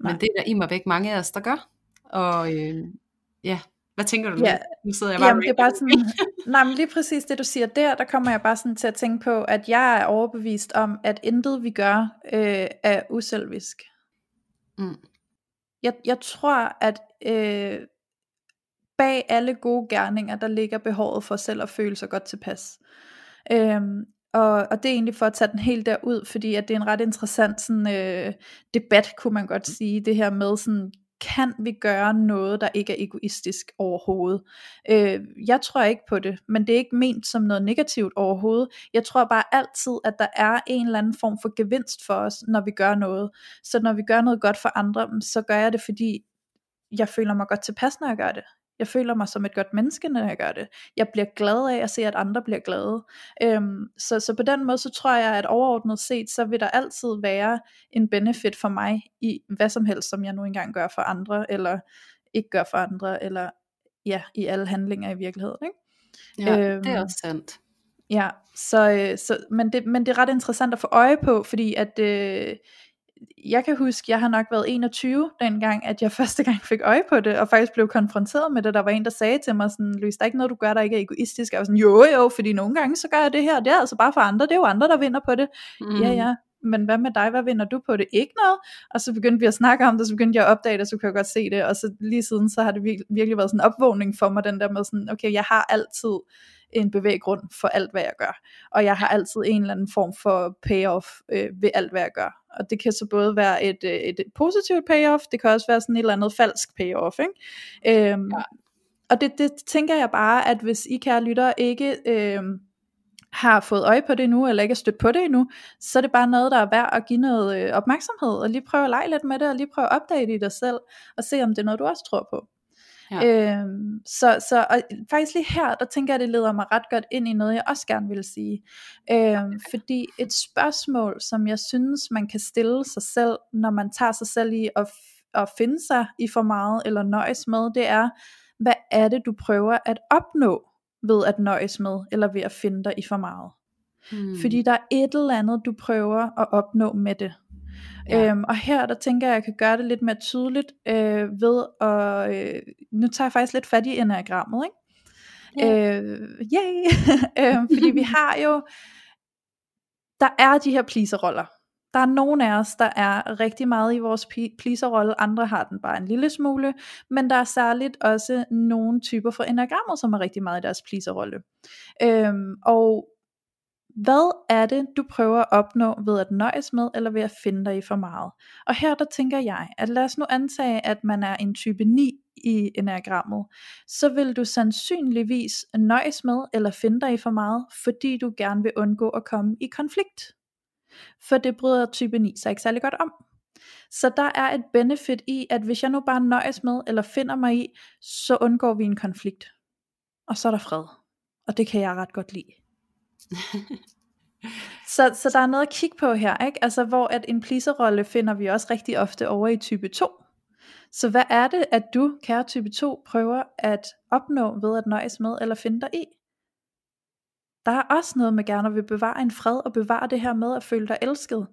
Nej. Men det er der i mig væk mange af os, der gør. Og øh, ja, hvad tænker du nu? Ja. Nu sidder jeg bare Jamen, det er bare sådan, nej, men lige præcis det du siger der, der kommer jeg bare sådan til at tænke på, at jeg er overbevist om, at intet vi gør øh, er uselvisk. Mm. Jeg, jeg tror, at øh, bag alle gode gerninger, der ligger behovet for selv at føle sig godt tilpas. Øhm, og, og det er egentlig for at tage den helt derud, fordi at det er en ret interessant sådan, øh, debat, kunne man godt sige, det her med sådan, kan vi gøre noget, der ikke er egoistisk overhovedet? Øh, jeg tror ikke på det, men det er ikke ment som noget negativt overhovedet. Jeg tror bare altid, at der er en eller anden form for gevinst for os, når vi gør noget. Så når vi gør noget godt for andre, så gør jeg det, fordi jeg føler mig godt tilpas, når jeg gør det. Jeg føler mig som et godt menneske, når jeg gør det. Jeg bliver glad af at se, at andre bliver glade. Øhm, så, så på den måde, så tror jeg, at overordnet set, så vil der altid være en benefit for mig i hvad som helst, som jeg nu engang gør for andre, eller ikke gør for andre, eller ja, i alle handlinger i virkeligheden. Ikke? Ja, øhm, det er også sandt. Ja, så, øh, så, men, det, men det er ret interessant at få øje på, fordi at øh, jeg kan huske, jeg har nok været 21 dengang, at jeg første gang fik øje på det, og faktisk blev konfronteret med det. Der var en, der sagde til mig sådan, Louise, der er ikke noget, du gør, der ikke er egoistisk. Jeg var sådan, jo jo, fordi nogle gange, så gør jeg det her, det er altså bare for andre, det er jo andre, der vinder på det. Mm. Ja, ja, men hvad med dig, hvad vinder du på det? Ikke noget. Og så begyndte vi at snakke om det, så begyndte jeg at opdage det, så kunne jeg godt se det, og så lige siden, så har det virkelig været sådan en opvågning for mig, den der med sådan, okay, jeg har altid en bevæggrund for alt, hvad jeg gør. Og jeg har altid en eller anden form for payoff øh, ved alt, hvad jeg gør. Og det kan så både være et, øh, et, et positivt payoff, det kan også være sådan et eller andet falsk payoff. Ikke? Øhm, ja. Og det, det tænker jeg bare, at hvis I kære lytter ikke... Øh, har fået øje på det nu, eller ikke er stødt på det endnu, så er det bare noget, der er værd at give noget øh, opmærksomhed, og lige prøve at lege lidt med det, og lige prøve at opdage det i dig selv, og se om det er noget, du også tror på. Ja. Øhm, så, så og faktisk lige her, der tænker jeg, det leder mig ret godt ind i noget, jeg også gerne vil sige. Øhm, fordi et spørgsmål, som jeg synes, man kan stille sig selv, når man tager sig selv i at, at finde sig i for meget, eller nøjes med, det er, hvad er det, du prøver at opnå ved at nøjes med, eller ved at finde dig i for meget? Hmm. Fordi der er et eller andet, du prøver at opnå med det. Ja. Øhm, og her der tænker jeg, at jeg kan gøre det lidt mere tydeligt øh, ved at, øh, nu tager jeg faktisk lidt fat i enagrammet, ikke? Yeah. Øh, yay! øh, fordi vi har jo, der er de her pleaserroller. Der er nogen af os, der er rigtig meget i vores pleaserrolle, andre har den bare en lille smule, men der er særligt også nogle typer for enagrammet, som er rigtig meget i deres pleaserrolle. Øhm, og hvad er det, du prøver at opnå ved at nøjes med, eller ved at finde dig i for meget? Og her der tænker jeg, at lad os nu antage, at man er en type 9 i enagrammet, så vil du sandsynligvis nøjes med, eller finde dig i for meget, fordi du gerne vil undgå at komme i konflikt. For det bryder type 9 sig ikke særlig godt om. Så der er et benefit i, at hvis jeg nu bare nøjes med, eller finder mig i, så undgår vi en konflikt. Og så er der fred. Og det kan jeg ret godt lide. så, så der er noget at kigge på her, ikke? Altså hvor at en pleaserrolle finder vi også rigtig ofte over i type 2. Så hvad er det, at du, kære type 2, prøver at opnå ved at nøjes med eller finde dig i? Der er også noget med gerne at vil bevare en fred og bevare det her med at føle dig elsket.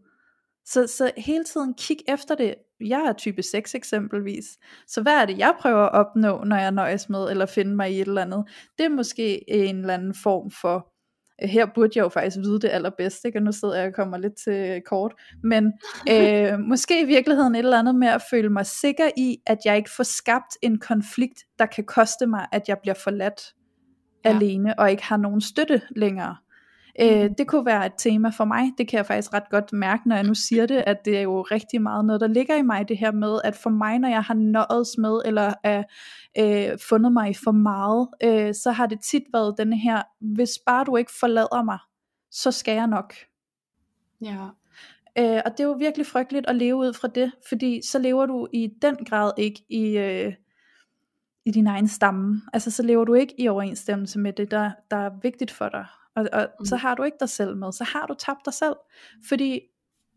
Så, så hele tiden kig efter det. Jeg er type 6 eksempelvis. Så hvad er det, jeg prøver at opnå, når jeg nøjes med eller finde mig i et eller andet? Det er måske en eller anden form for her burde jeg jo faktisk vide det allerbedste, ikke? og nu sidder jeg og kommer lidt til kort, men øh, måske i virkeligheden et eller andet med at føle mig sikker i, at jeg ikke får skabt en konflikt, der kan koste mig, at jeg bliver forladt ja. alene, og ikke har nogen støtte længere. Øh, det kunne være et tema for mig, det kan jeg faktisk ret godt mærke, når jeg nu siger det, at det er jo rigtig meget noget, der ligger i mig, det her med, at for mig, når jeg har nøjet med, eller er øh, fundet mig i for meget, øh, så har det tit været denne her, hvis bare du ikke forlader mig, så skal jeg nok. Ja. Øh, og det er jo virkelig frygteligt at leve ud fra det, fordi så lever du i den grad ikke i, øh, i din egen stamme. Altså så lever du ikke i overensstemmelse med det, der, der er vigtigt for dig. Og, og mm. så har du ikke dig selv med, så har du tabt dig selv. Fordi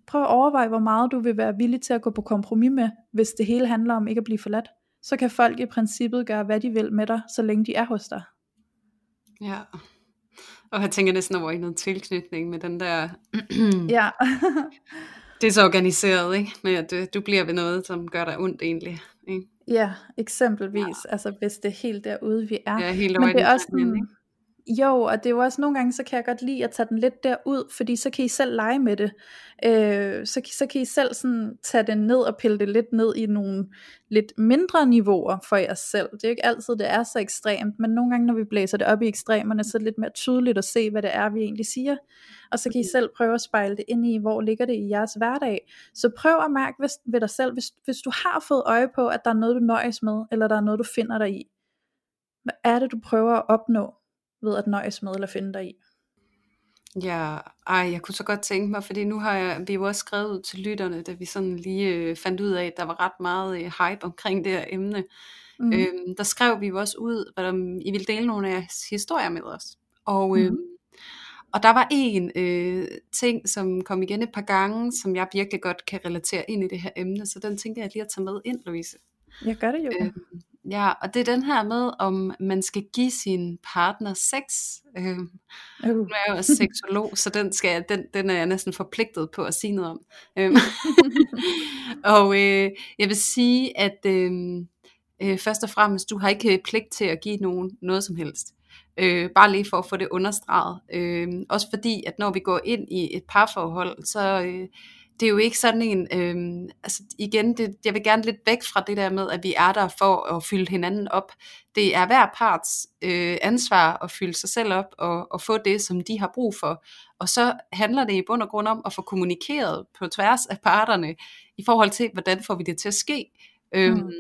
prøv at overveje, hvor meget du vil være villig til at gå på kompromis med, hvis det hele handler om ikke at blive forladt. Så kan folk i princippet gøre, hvad de vil med dig, så længe de er hos dig. Ja. Og jeg tænker næsten over i noget tilknytning med den der... ja. det er så organiseret, ikke? Med at du, du bliver ved noget, som gør dig ondt egentlig. Ikke? Ja, eksempelvis. Ja. Altså hvis det er helt derude, vi er. Ja, helt Men det er også sådan, jo, og det er jo også nogle gange, så kan jeg godt lide at tage den lidt derud, fordi så kan I selv lege med det. Øh, så, så kan I selv sådan tage det ned og pille det lidt ned i nogle lidt mindre niveauer for jer selv. Det er jo ikke altid, det er så ekstremt, men nogle gange, når vi blæser det op i ekstremerne, så er det lidt mere tydeligt at se, hvad det er, vi egentlig siger. Og så kan I selv prøve at spejle det ind i, hvor ligger det i jeres hverdag. Så prøv at mærke hvis, ved dig selv, hvis, hvis du har fået øje på, at der er noget, du nøjes med, eller der er noget, du finder dig i. Hvad er det, du prøver at opnå? Ved at nøjes med eller finde dig i. Ja, ej, jeg kunne så godt tænke mig, fordi nu har jeg, vi jo også skrevet ud til lytterne, da vi sådan lige øh, fandt ud af, at der var ret meget øh, hype omkring det her emne. Mm. Øhm, der skrev vi jo også ud, at um, I ville dele nogle af jeres historier med os. Og, mm. øhm, og der var en øh, ting, som kom igen et par gange, som jeg virkelig godt kan relatere ind i det her emne, så den tænker jeg lige at tage med ind, Louise. Jeg gør det jo. Øhm, Ja, og det er den her med, om man skal give sin partner sex. Øh, uh. Nu er jeg jo også seksolog, så den, skal, den, den er jeg næsten forpligtet på at sige noget om. Øh, og øh, jeg vil sige, at øh, øh, først og fremmest, du har ikke pligt til at give nogen noget som helst. Øh, bare lige for at få det understreget. Øh, også fordi, at når vi går ind i et parforhold, så... Øh, det er jo ikke sådan en, øh, altså igen, det, jeg vil gerne lidt væk fra det der med, at vi er der for at fylde hinanden op. Det er hver parts øh, ansvar at fylde sig selv op og, og få det, som de har brug for. Og så handler det i bund og grund om at få kommunikeret på tværs af parterne i forhold til, hvordan får vi det til at ske. Øhm, mm. Øhm,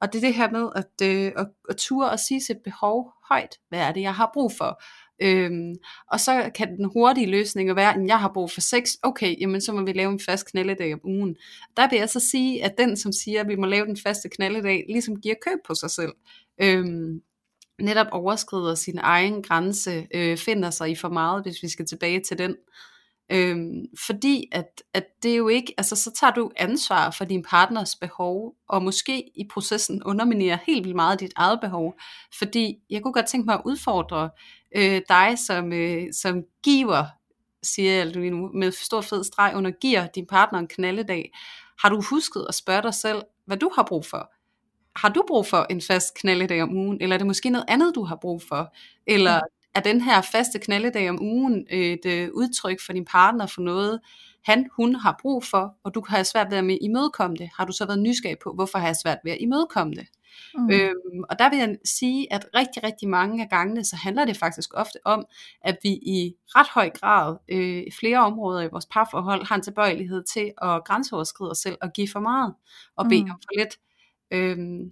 og det er det her med at, øh, at, at ture og sige sit behov højt. Hvad er det, jeg har brug for? Øhm, og så kan den hurtige løsning være, at jeg har brug for sex, okay, jamen så må vi lave en fast knalledag om ugen. Der vil jeg så sige, at den som siger, at vi må lave den faste knalledag, ligesom giver køb på sig selv. Øhm, netop overskrider sin egen grænse, øh, finder sig i for meget, hvis vi skal tilbage til den. Øhm, fordi at, at det er jo ikke, altså så tager du ansvar for din partners behov, og måske i processen underminerer helt vildt meget dit eget behov. Fordi jeg kunne godt tænke mig at udfordre øh, dig som, øh, som giver, siger jeg nu, med stor fed streg under, giver din partner en knalledag. Har du husket at spørge dig selv, hvad du har brug for? Har du brug for en fast knalledag om ugen, eller er det måske noget andet, du har brug for? Eller er den her faste knalledag om ugen et øh, udtryk for din partner for noget, han, hun har brug for, og du har svært ved at imødekomme det. Har du så været nysgerrig på, hvorfor har jeg svært ved at imødekomme det? Mm. Øhm, og der vil jeg sige, at rigtig, rigtig mange af gangene, så handler det faktisk ofte om, at vi i ret høj grad, øh, i flere områder i vores parforhold, har en tilbøjelighed til at grænseoverskride os selv og give for meget, og bede mm. om for lidt. Øhm,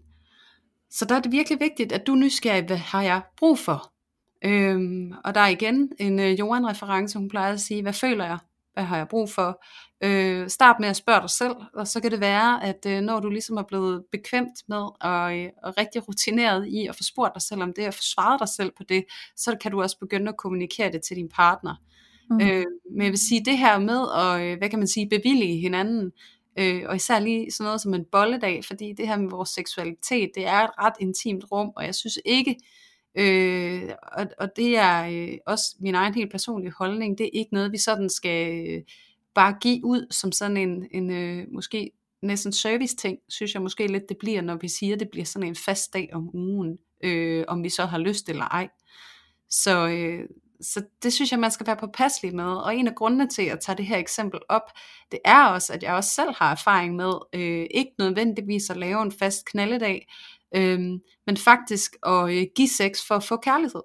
så der er det virkelig vigtigt, at du er nysgerrig, hvad har jeg brug for? Øhm, og der er igen en øh, Johan-reference, hun plejer at sige, hvad føler jeg? Hvad har jeg brug for? Øh, start med at spørge dig selv, og så kan det være, at øh, når du ligesom er blevet bekvemt med og, øh, og rigtig rutineret i at få spurgt dig selv om det, og få svaret dig selv på det, så kan du også begynde at kommunikere det til din partner. Mm. Øh, men jeg vil sige, det her med at, øh, hvad kan man sige, bevillige hinanden, øh, og især lige sådan noget som en bolledag, fordi det her med vores seksualitet, det er et ret intimt rum, og jeg synes ikke, Øh, og, og det er øh, også min egen helt personlige holdning. Det er ikke noget, vi sådan skal øh, bare give ud som sådan en, en øh, måske næsten service ting, synes jeg måske lidt det bliver, når vi siger, at det bliver sådan en fast dag om ugen, øh, om vi så har lyst eller ej. Så, øh, så det synes jeg, man skal være påpasselig med. Og en af grundene til at tage det her eksempel op, det er også, at jeg også selv har erfaring med, øh, ikke nødvendigvis at lave en fast knalledag, øhm, men faktisk at øh, give sex for at få kærlighed.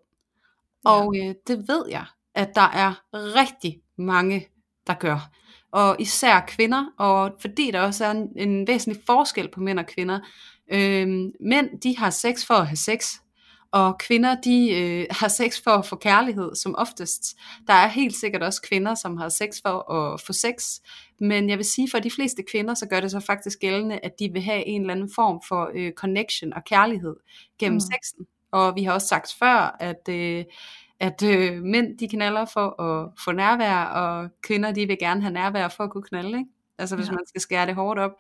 Ja. Og øh, det ved jeg, at der er rigtig mange, der gør. Og især kvinder, og fordi der også er en, en væsentlig forskel på mænd og kvinder. Øh, mænd, de har sex for at have sex, og kvinder, de øh, har sex for at få kærlighed, som oftest. Der er helt sikkert også kvinder, som har sex for at få sex, men jeg vil sige, for de fleste kvinder, så gør det så faktisk gældende, at de vil have en eller anden form for øh, connection og kærlighed gennem mm. sexen. Og vi har også sagt før, at, øh, at øh, mænd de knaller for at få nærvær, og kvinder de vil gerne have nærvær for at kunne knalde. Ikke? Altså hvis ja. man skal skære det hårdt op.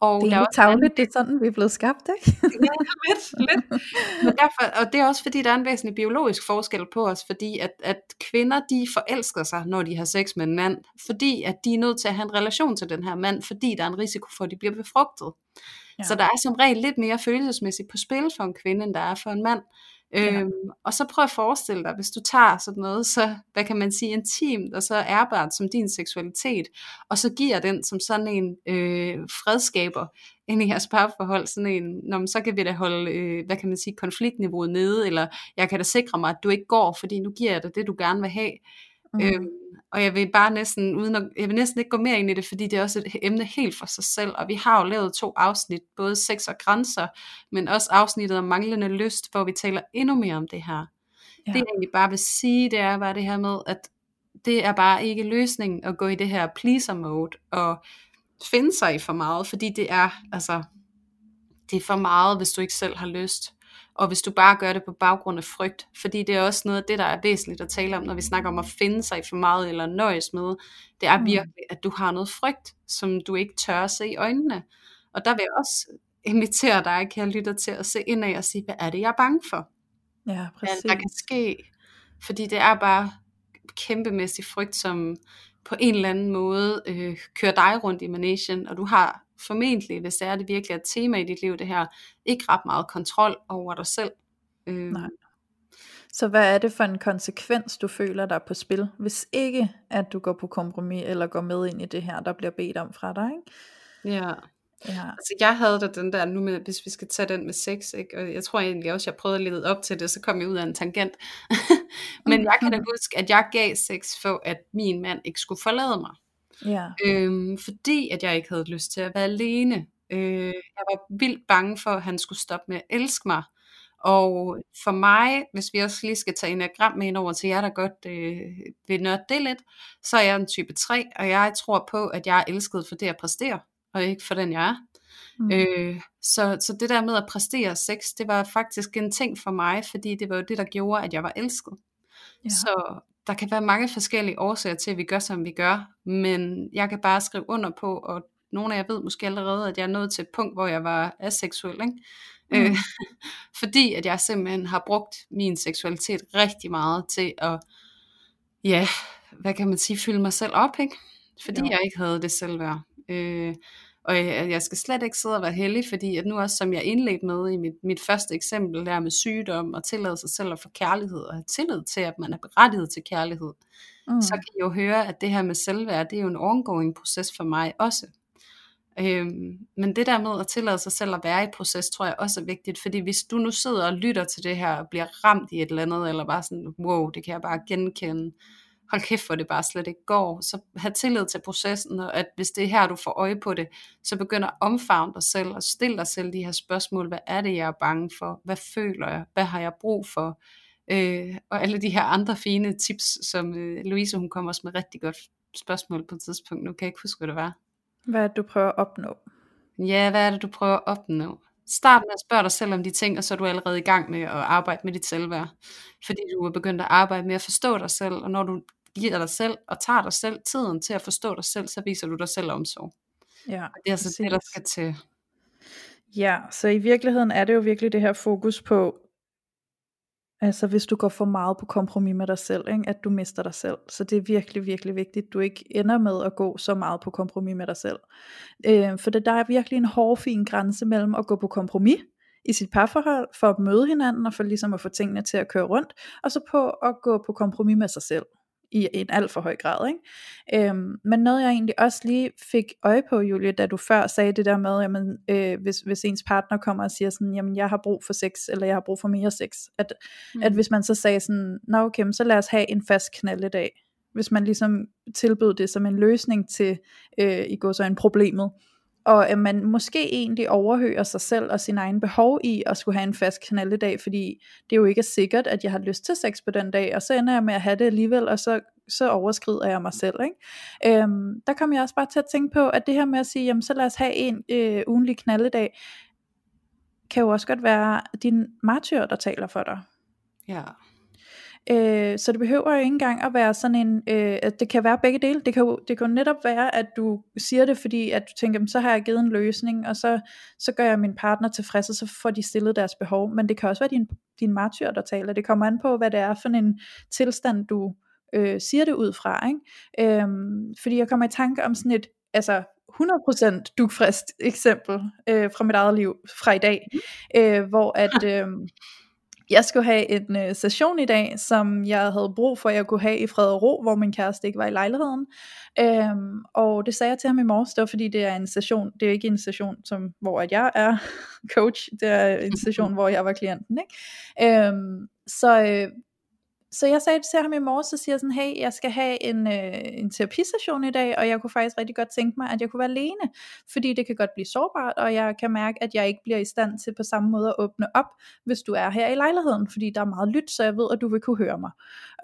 Og det er jo tavligt, det er sådan, vi er blevet skabt, ikke? ja, lidt, lidt. Men derfor, og det er også fordi, der er en væsentlig biologisk forskel på os, fordi at, at kvinder, de forelsker sig, når de har sex med en mand, fordi at de er nødt til at have en relation til den her mand, fordi der er en risiko for, at de bliver befrugtet. Ja. Så der er som regel lidt mere følelsesmæssigt på spil for en kvinde, end der er for en mand. Ja. Øhm, og så prøv at forestille dig, hvis du tager sådan noget, så hvad kan man sige, intimt og så ærbart som din seksualitet, og så giver den som sådan en øh, fredskaber ind i jeres parforhold, sådan en, når så kan vi da holde, øh, hvad kan man sige, konfliktniveauet nede, eller jeg kan da sikre mig, at du ikke går, fordi nu giver jeg dig det, du gerne vil have. Mm. Øhm, og jeg vil bare næsten, uden at, jeg vil næsten ikke gå mere ind i det, fordi det er også et emne helt for sig selv, og vi har jo lavet to afsnit, både sex og grænser, men også afsnittet om manglende lyst, hvor vi taler endnu mere om det her. Ja. Det jeg egentlig bare vil sige, det er bare det her med, at det er bare ikke løsningen at gå i det her pleaser mode, og finde sig i for meget, fordi det er, altså, det er for meget, hvis du ikke selv har lyst og hvis du bare gør det på baggrund af frygt, fordi det er også noget af det, der er væsentligt at tale om, når vi snakker om at finde sig for meget eller nøjes med, det er mm. virkelig, at du har noget frygt, som du ikke tør at se i øjnene. Og der vil jeg også invitere dig, kære lytter, til at se ind af og sige, hvad er det, jeg er bange for? Ja, præcis. Hvad der kan ske? Fordi det er bare kæmpemæssig frygt, som på en eller anden måde øh, kører dig rundt i managen, og du har formentlig, hvis det er det virkelig et tema i dit liv, det her, ikke ret meget kontrol over dig selv. Øh. Nej. Så hvad er det for en konsekvens, du føler der på spil, hvis ikke at du går på kompromis, eller går med ind i det her, der bliver bedt om fra dig, ikke? Ja. Ja. Altså jeg havde da den der, nu med, hvis vi skal tage den med sex, ikke? og jeg tror egentlig også, jeg prøvede at lede op til det, så kom jeg ud af en tangent. Men jeg kan da huske, at jeg gav sex for, at min mand ikke skulle forlade mig. Ja. Øhm, fordi at jeg ikke havde lyst til at være alene. Øh, jeg var vildt bange for, at han skulle stoppe med at elske mig. Og for mig, hvis vi også lige skal tage enagram med ind over til jer, der godt øh, vil nørde det lidt, så er jeg en type 3, og jeg tror på, at jeg er elsket for det at præstere, og ikke for den jeg er. Mm. Øh, så, så det der med at præstere sex, det var faktisk en ting for mig, fordi det var jo det, der gjorde, at jeg var elsket. Ja. Så der kan være mange forskellige årsager til, at vi gør, som vi gør, men jeg kan bare skrive under på, og nogle af jer ved måske allerede, at jeg er nået til et punkt, hvor jeg var aseksuel, ikke? Mm. Øh, fordi at jeg simpelthen har brugt min seksualitet rigtig meget til at, ja, hvad kan man sige, fylde mig selv op, ikke? Fordi jo. jeg ikke havde det selvværd. Øh, og jeg, jeg skal slet ikke sidde og være heldig, fordi at nu også, som jeg indledte med i mit, mit første eksempel der med sygdom, og tillade sig selv at få kærlighed, og have tillid til, at man er berettiget til kærlighed, mm. så kan I jo høre, at det her med selvværd, det er jo en ongoing proces for mig også. Øhm, men det der med at tillade sig selv at være i proces, tror jeg også er vigtigt, fordi hvis du nu sidder og lytter til det her, og bliver ramt i et eller andet, eller bare sådan, wow, det kan jeg bare genkende, hold kæft, hvor det bare slet ikke går. Så have tillid til processen, og at hvis det er her, du får øje på det, så begynder at omfavne dig selv, og stille dig selv de her spørgsmål. Hvad er det, jeg er bange for? Hvad føler jeg? Hvad har jeg brug for? Øh, og alle de her andre fine tips, som øh, Louise, hun kommer også med rigtig godt spørgsmål på et tidspunkt. Nu kan jeg ikke huske, hvad det var. Hvad er det, du prøver at opnå? Ja, hvad er det, du prøver at opnå? Start med at spørge dig selv om de ting, og så er du allerede i gang med at arbejde med dit selvværd. Fordi du er begyndt at arbejde med at forstå dig selv, og når du giver dig selv og tager dig selv tiden til at forstå dig selv, så viser du dig selv omsorg. Ja, og det er altså det, der skal til. Ja, så i virkeligheden er det jo virkelig det her fokus på, altså hvis du går for meget på kompromis med dig selv, ikke? at du mister dig selv. Så det er virkelig, virkelig vigtigt, at du ikke ender med at gå så meget på kompromis med dig selv. Øh, for det, der er virkelig en hård, fin grænse mellem at gå på kompromis, i sit parforhold, for at møde hinanden, og for ligesom at få tingene til at køre rundt, og så på at gå på kompromis med sig selv i en alt for høj grad. Ikke? Øhm, men noget jeg egentlig også lige fik øje på, Julie, da du før sagde det der med, jamen, øh, hvis, hvis ens partner kommer og siger sådan, jamen jeg har brug for sex, eller jeg har brug for mere sex, at, mm. at hvis man så sagde sådan, nå okay, så lad os have en fast knaldedag, hvis man ligesom tilbød det som en løsning til, øh, i går så en problemet, og at man måske egentlig overhører sig selv og sin egen behov i at skulle have en fast knaldedag, fordi det jo ikke er sikkert, at jeg har lyst til sex på den dag, og så ender jeg med at have det alligevel, og så, så overskrider jeg mig selv. Ikke? Øhm, der kom jeg også bare til at tænke på, at det her med at sige, jamen så lad os have en øh, ugenlig knaldedag, kan jo også godt være din martyr, der taler for dig. Ja. Øh, så det behøver jo ikke engang at være sådan en, øh, at det kan være begge dele. Det kan jo det kan jo netop være, at du siger det, fordi at du tænker, så har jeg givet en løsning, og så, så gør jeg min partner tilfreds, og så får de stillet deres behov. Men det kan også være din, din martyr, der taler. Det kommer an på, hvad det er for en tilstand, du øh, siger det ud fra. Ikke? Øhm, fordi jeg kommer i tanke om sådan et, altså 100% dugfrist eksempel øh, fra mit eget liv fra i dag, mm. øh, hvor at... Øh, jeg skulle have en øh, session i dag, som jeg havde brug for, at jeg kunne have i fred og ro, hvor min kæreste ikke var i lejligheden. Øhm, og det sagde jeg til ham i morges, det var fordi det er en session, det er ikke en session, som, hvor at jeg er coach, det er en session, hvor jeg var klienten. Ikke? Øhm, så øh, så jeg sagde til ham i morges, så siger jeg sådan, hey, jeg skal have en, øh, en terapisession i dag, og jeg kunne faktisk rigtig godt tænke mig, at jeg kunne være alene, fordi det kan godt blive sårbart, og jeg kan mærke, at jeg ikke bliver i stand til på samme måde at åbne op, hvis du er her i lejligheden, fordi der er meget lyt, så jeg ved, at du vil kunne høre mig.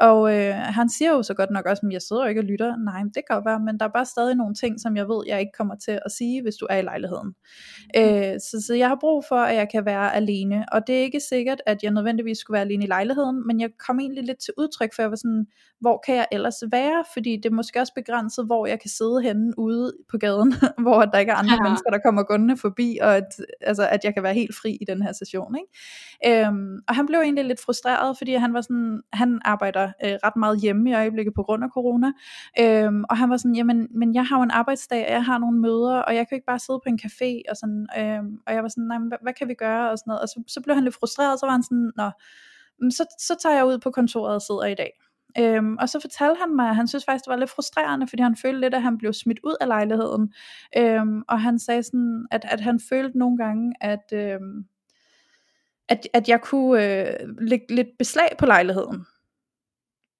Og øh, han siger jo så godt nok også, at jeg sidder jo ikke og lytter. Nej, det kan være, men der er bare stadig nogle ting, som jeg ved, jeg ikke kommer til at sige, hvis du er i lejligheden. Mm. Øh, så, så jeg har brug for, at jeg kan være alene, og det er ikke sikkert, at jeg nødvendigvis skulle være alene i lejligheden, men jeg kom egentlig lidt til udtryk, for jeg var sådan, hvor kan jeg ellers være? Fordi det er måske også begrænset, hvor jeg kan sidde henne ude på gaden, hvor der ikke er andre ja. mennesker, der kommer gående forbi, og at, altså, at jeg kan være helt fri i den her session. Ikke? Øhm, og han blev egentlig lidt frustreret, fordi han var sådan, han arbejder øh, ret meget hjemme i øjeblikket på grund af corona, øhm, og han var sådan, jamen, men jeg har jo en arbejdsdag, og jeg har nogle møder, og jeg kan ikke bare sidde på en café, og sådan, øhm, og jeg var sådan, nej, hvad, hvad kan vi gøre, og sådan noget, og så, så blev han lidt frustreret, og så var han sådan, nå, så, så tager jeg ud på kontoret og sidder i dag. Øhm, og så fortalte han mig, at han synes faktisk, det var lidt frustrerende, fordi han følte lidt, at han blev smidt ud af lejligheden. Øhm, og han sagde sådan, at, at han følte nogle gange, at, øhm, at, at jeg kunne øh, lægge lidt beslag på lejligheden.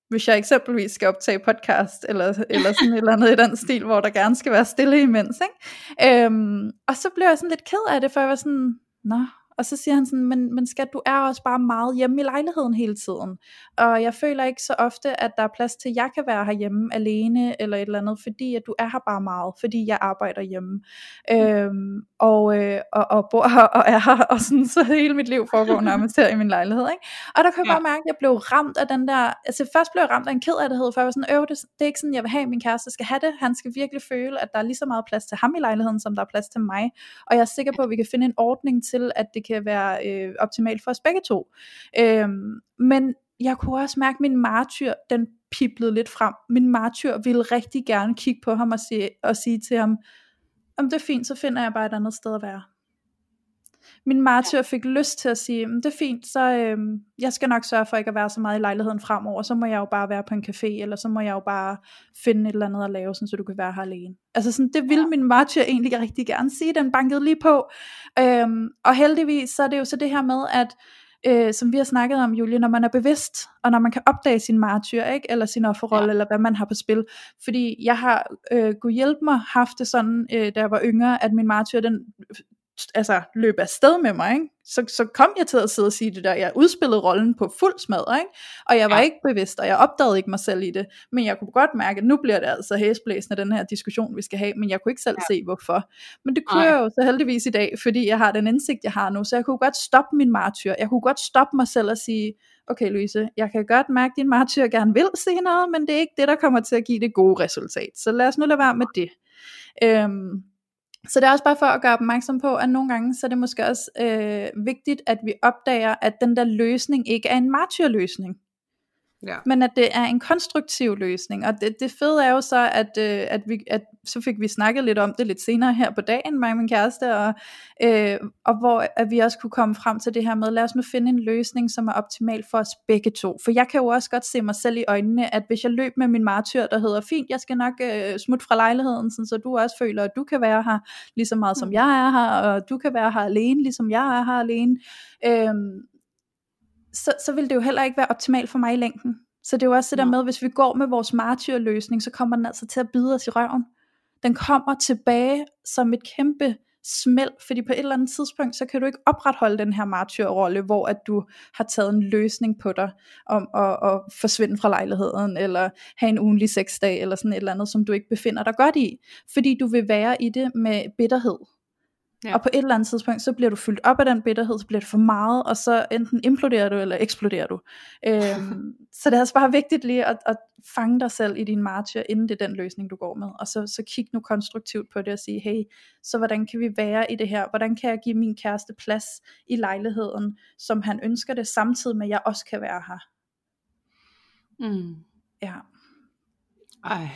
Hvis jeg eksempelvis skal optage podcast, eller, eller sådan et eller andet i den stil, hvor der gerne skal være stille imens. Ikke? Øhm, og så blev jeg sådan lidt ked af det, for jeg var sådan, nå, og så siger han sådan, men, men skat, du er også bare meget hjemme i lejligheden hele tiden. Og jeg føler ikke så ofte, at der er plads til, at jeg kan være herhjemme alene, eller et eller andet, fordi at du er her bare meget, fordi jeg arbejder hjemme. Mm. Øhm, og, øh, og, og bor her, og er her, og sådan, så hele mit liv foregår nærmest her i min lejlighed. Ikke? Og der kan jeg bare mærke, at jeg blev ramt af den der, altså først blev jeg ramt af en kedelighed, for jeg var sådan, øh, det, det er ikke sådan, jeg vil have, min kæreste skal have det. Han skal virkelig føle, at der er lige så meget plads til ham i lejligheden, som der er plads til mig. Og jeg er sikker på, at vi kan finde en ordning til, at det kan være øh, optimalt for os begge to. Øh, men jeg kunne også mærke, at min martyr, den piblede lidt frem. Min martyr ville rigtig gerne kigge på ham og se, og sige til ham, om det er fint, så finder jeg bare et andet sted at være. Min martyr fik lyst til at sige, det er fint, så øh, jeg skal nok sørge for ikke at være så meget i lejligheden fremover, så må jeg jo bare være på en café, eller så må jeg jo bare finde et eller andet at lave, sådan, så du kan være her alene. Altså sådan, det ville min martyr egentlig rigtig gerne sige, den bankede lige på. Øhm, og heldigvis, så er det jo så det her med, at øh, som vi har snakket om, Julie, når man er bevidst, og når man kan opdage sin martyr, ikke? eller sin offerrolle, ja. eller hvad man har på spil. Fordi jeg har, øh, kunne hjælpe mig, haft det sådan, øh, da jeg var yngre, at min martyr, den altså, løb afsted med mig, ikke? Så, så kom jeg til at sidde og sige det der, jeg udspillede rollen på fuld smad, ikke? og jeg var ja. ikke bevidst, og jeg opdagede ikke mig selv i det, men jeg kunne godt mærke, at nu bliver det altså hæsblæsende, den her diskussion, vi skal have, men jeg kunne ikke selv ja. se, hvorfor. Men det kunne Ej. jeg jo så heldigvis i dag, fordi jeg har den indsigt, jeg har nu, så jeg kunne godt stoppe min martyr, jeg kunne godt stoppe mig selv og sige, okay Louise, jeg kan godt mærke, at din martyr gerne vil sige noget, men det er ikke det, der kommer til at give det gode resultat, så lad os nu lade være med det. Øhm, så det er også bare for at gøre opmærksom på, at nogle gange så er det måske også øh, vigtigt, at vi opdager, at den der løsning ikke er en martyrløsning. Ja. Men at det er en konstruktiv løsning. Og det, det fede er jo så, at, øh, at, vi, at så fik vi snakket lidt om det lidt senere her på dagen, mig og min kæreste, og, øh, og hvor at vi også kunne komme frem til det her med, lad os nu finde en løsning, som er optimal for os begge to. For jeg kan jo også godt se mig selv i øjnene, at hvis jeg løb med min martyr, der hedder, fint, jeg skal nok øh, smutte fra lejligheden, sådan, så du også føler, at du kan være her lige så meget, som mm. jeg er her, og du kan være her alene, ligesom jeg er her alene. Øh, så, så vil det jo heller ikke være optimalt for mig i længden. Så det er jo også det der med, hvis vi går med vores martyrløsning, så kommer den altså til at bide os i røven. Den kommer tilbage som et kæmpe smæld, fordi på et eller andet tidspunkt, så kan du ikke opretholde den her martyrrolle, hvor at du har taget en løsning på dig, om at, at forsvinde fra lejligheden, eller have en ugenlig sexdag, eller sådan et eller andet, som du ikke befinder dig godt i, fordi du vil være i det med bitterhed, Ja. Og på et eller andet tidspunkt, så bliver du fyldt op af den bitterhed, så bliver det for meget, og så enten imploderer du, eller eksploderer du. Øhm, så det er altså bare vigtigt lige at, at fange dig selv i din martyr, inden det er den løsning, du går med. Og så, så kig nu konstruktivt på det og sige, hey, så hvordan kan vi være i det her? Hvordan kan jeg give min kæreste plads i lejligheden, som han ønsker det, samtidig med, at jeg også kan være her? Mm. Ja. Ej,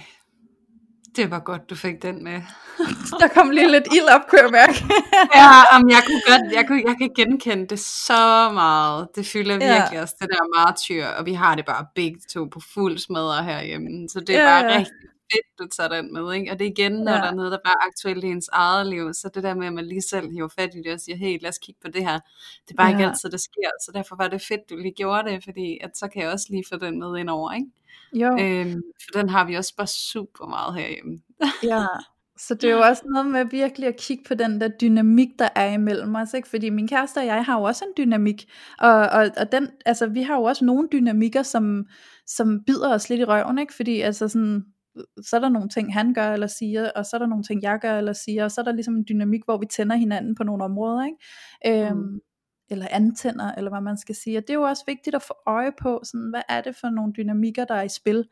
det var godt, du fik den med. der kom lige lidt ild op, kunne jeg mærke. ja, om jeg kunne godt, jeg, kunne, jeg kan genkende det så meget. Det fylder virkelig ja. også det der martyr, og vi har det bare begge to på fuld smadre herhjemme. Så det er ja, bare rigtig fedt, du tager den med. Ikke? Og det er igen, når ja. der er noget, der bare er aktuelt i ens eget liv, så det der med, at man lige selv hiver fat i det og siger, hey, lad os kigge på det her. Det er bare ja. ikke altid, det sker. Så derfor var det fedt, du lige gjorde det, fordi at så kan jeg også lige få den med ind over, ikke? Jo. Øhm, for den har vi også bare super meget herhjemme. ja, så det er jo også noget med virkelig at kigge på den der dynamik, der er imellem os, ikke? fordi min kæreste og jeg har jo også en dynamik, og, og, og den, altså, vi har jo også nogle dynamikker, som, som bider os lidt i røven, ikke? fordi altså sådan, så er der nogle ting, han gør eller siger, og så er der nogle ting, jeg gør eller siger, og så er der ligesom en dynamik, hvor vi tænder hinanden på nogle områder. Ikke? Øhm, mm eller antænder, eller hvad man skal sige. Og det er jo også vigtigt at få øje på, sådan, hvad er det for nogle dynamikker, der er i spil,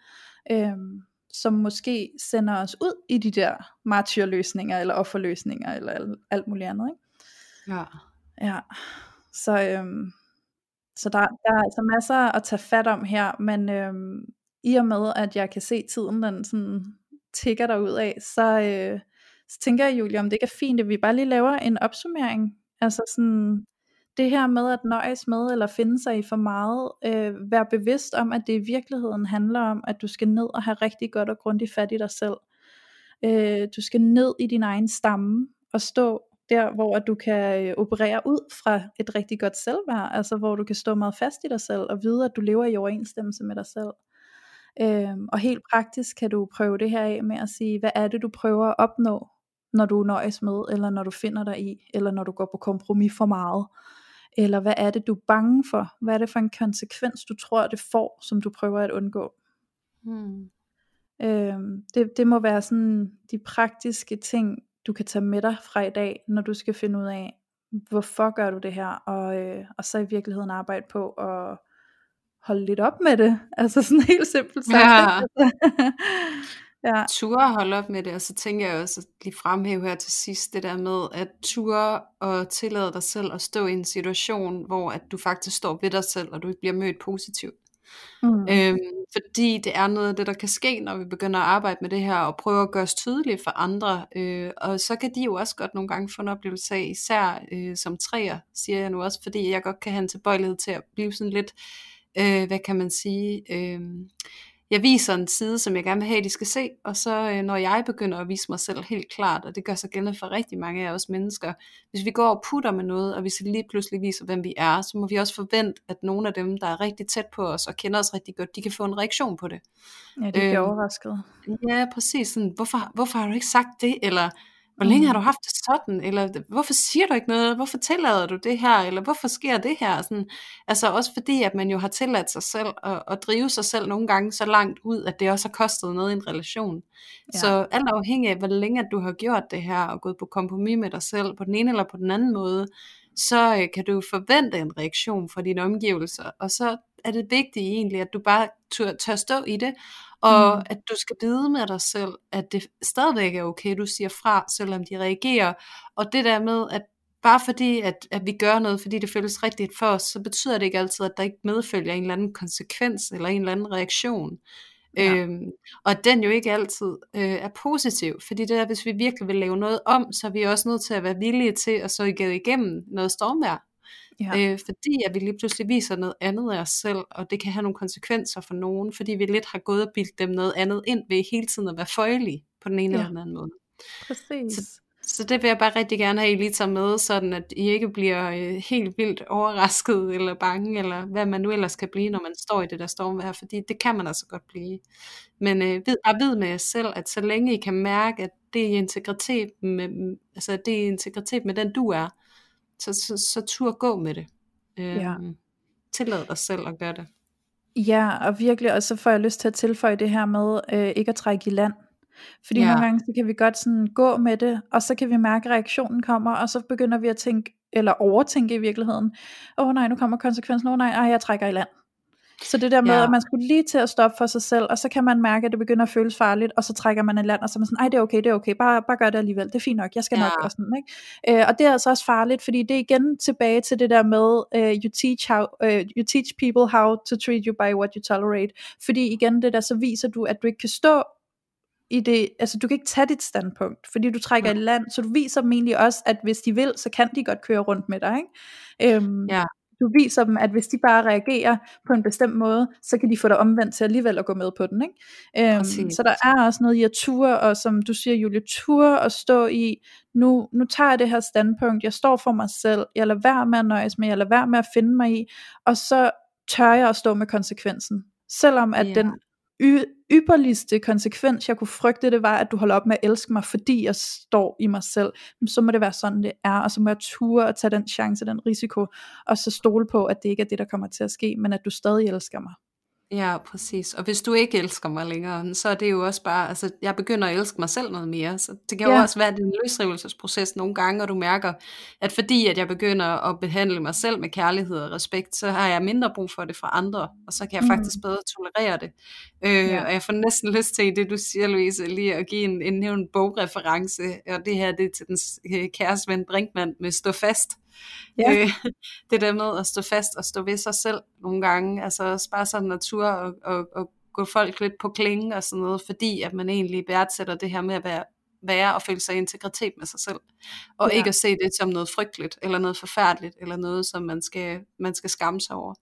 øhm, som måske sender os ud i de der martyrløsninger, eller offerløsninger, eller alt, alt muligt andet. Ikke? Ja. Ja, så, øhm, så der, der er altså masser at tage fat om her, men øhm, i og med, at jeg kan se tiden, den sådan tigger der ud af, så, øh, så tænker jeg, Julie, om det ikke er fint, at vi bare lige laver en opsummering. Altså sådan, det her med at nøjes med eller finde sig i for meget, øh, vær bevidst om, at det i virkeligheden handler om, at du skal ned og have rigtig godt og grundigt fat i dig selv. Øh, du skal ned i din egen stamme og stå der, hvor du kan øh, operere ud fra et rigtig godt selvværd, altså hvor du kan stå meget fast i dig selv og vide, at du lever i overensstemmelse med dig selv. Øhm, og helt praktisk kan du prøve det her af med at sige, hvad er det du prøver at opnå, når du nøjes med, eller når du finder dig i, eller når du går på kompromis for meget. Eller hvad er det, du er bange for? Hvad er det for en konsekvens, du tror, det får, som du prøver at undgå? Hmm. Øhm, det, det må være sådan de praktiske ting, du kan tage med dig fra i dag, når du skal finde ud af, hvorfor gør du det her, og, øh, og så i virkeligheden arbejde på at holde lidt op med det. Altså sådan helt simpelt sagt. Ja. ja. ture holde op med det, og så tænker jeg også at lige fremhæve her til sidst, det der med at ture og tillade dig selv at stå i en situation, hvor at du faktisk står ved dig selv, og du ikke bliver mødt positivt. Mm. Øhm, fordi det er noget af det, der kan ske, når vi begynder at arbejde med det her, og prøve at gøre os tydeligt for andre. Øh, og så kan de jo også godt nogle gange få en oplevelse af, især øh, som træer, siger jeg nu også, fordi jeg godt kan have en tilbøjelighed til at blive sådan lidt, øh, hvad kan man sige, øh, jeg viser en side, som jeg gerne vil have, de skal se, og så øh, når jeg begynder at vise mig selv helt klart, og det gør sig gældende for rigtig mange af os mennesker, hvis vi går og putter med noget, og hvis vi lige pludselig viser, hvem vi er, så må vi også forvente, at nogle af dem, der er rigtig tæt på os og kender os rigtig godt, de kan få en reaktion på det. Ja, det bliver øh, overrasket. Ja, præcis. Sådan, hvorfor, hvorfor har du ikke sagt det? Eller hvor længe har mm. du haft det sådan? Eller hvorfor siger du ikke noget? Hvorfor tillader du det her? Eller hvorfor sker det her? Sådan, altså også fordi, at man jo har tilladt sig selv at, at drive sig selv nogle gange så langt ud, at det også har kostet noget i en relation. Ja. Så alt afhængig af, hvor længe du har gjort det her, og gået på kompromis med dig selv, på den ene eller på den anden måde, så øh, kan du forvente en reaktion fra dine omgivelser. Og så er det vigtigt egentlig, at du bare tør, tør stå i det, og mm. at du skal vide med dig selv, at det stadigvæk er okay, du siger fra, selvom de reagerer. Og det der med, at bare fordi, at, at vi gør noget, fordi det føles rigtigt for os, så betyder det ikke altid, at der ikke medfølger en eller anden konsekvens, eller en eller anden reaktion. Ja. Øhm, og den jo ikke altid øh, er positiv, fordi det er, hvis vi virkelig vil lave noget om, så er vi også nødt til at være villige til at så igennem noget stormvær. Ja. Øh, fordi at vi lige pludselig viser noget andet af os selv, og det kan have nogle konsekvenser for nogen, fordi vi lidt har gået og bildt dem noget andet ind ved hele tiden at være føjelige på den ene ja. eller den anden måde. Præcis. Så, så det vil jeg bare rigtig gerne have, at I lige tager med, sådan at I ikke bliver øh, helt vildt overrasket eller bange, eller hvad man nu ellers kan blive, når man står i det der stormvejr, fordi det kan man altså godt blive. Men øh, ved, bare ved med jer selv, at så længe I kan mærke, at det er integritet med, altså det er integritet med den du er, så, så, så tur gå med det. Øh, ja. Tillad dig selv at gøre det. Ja, og virkelig, og så får jeg lyst til at tilføje det her med øh, ikke at trække i land. Fordi ja. nogle gange, så kan vi godt sådan gå med det, og så kan vi mærke, at reaktionen kommer, og så begynder vi at tænke, eller overtænke i virkeligheden, åh oh, nej, nu kommer konsekvensen, åh oh, nej, ej, jeg trækker i land. Så det der med, ja. at man skulle lige til at stoppe for sig selv, og så kan man mærke, at det begynder at føles farligt, og så trækker man et land, og så er man sådan, ej det er okay, det er okay, bare, bare gør det alligevel, det er fint nok, jeg skal ja. nok gøre sådan, ikke? Øh, og det er altså også farligt, fordi det er igen tilbage til det der med, uh, you, teach how, uh, you teach people how to treat you by what you tolerate, fordi igen det der, så viser du, at du ikke kan stå i det, altså du kan ikke tage dit standpunkt, fordi du trækker ja. i land, så du viser dem egentlig også, at hvis de vil, så kan de godt køre rundt med dig, ikke? Øhm, ja. Du viser dem, at hvis de bare reagerer på en bestemt måde, så kan de få dig omvendt til alligevel at gå med på den, ikke? Øhm, så der er også noget i at ture, og som du siger, Julie, ture og stå i, nu, nu tager jeg det her standpunkt, jeg står for mig selv, jeg lader være med at nøjes med, jeg lader være med at finde mig i, og så tør jeg at stå med konsekvensen. Selvom at yeah. den y- ypperligste konsekvens, jeg kunne frygte, det var, at du holder op med at elske mig, fordi jeg står i mig selv. Så må det være sådan, det er, og så må jeg ture og tage den chance, den risiko, og så stole på, at det ikke er det, der kommer til at ske, men at du stadig elsker mig. Ja, præcis. Og hvis du ikke elsker mig længere, så er det jo også bare, altså jeg begynder at elske mig selv noget mere. Så det kan jo ja. også være en løsrivelsesproces nogle gange, og du mærker, at fordi at jeg begynder at behandle mig selv med kærlighed og respekt, så har jeg mindre brug for det fra andre, og så kan jeg mm. faktisk bedre tolerere det. Øh, ja. Og jeg får næsten lyst til, det du siger, Louise, lige at give en, en nævnt bogreference, og det her det er til den øh, kære ven Brinkmann med Stå Fast. Ja. Øh, det der med at stå fast og stå ved sig selv nogle gange, altså bare sådan natur og, og, og gå folk lidt på klingen og sådan noget, fordi at man egentlig værdsætter det her med at være, være og føle sig i integritet med sig selv, og ja. ikke at se det som noget frygteligt, eller noget forfærdeligt, eller noget, som man skal, man skal skamme sig over.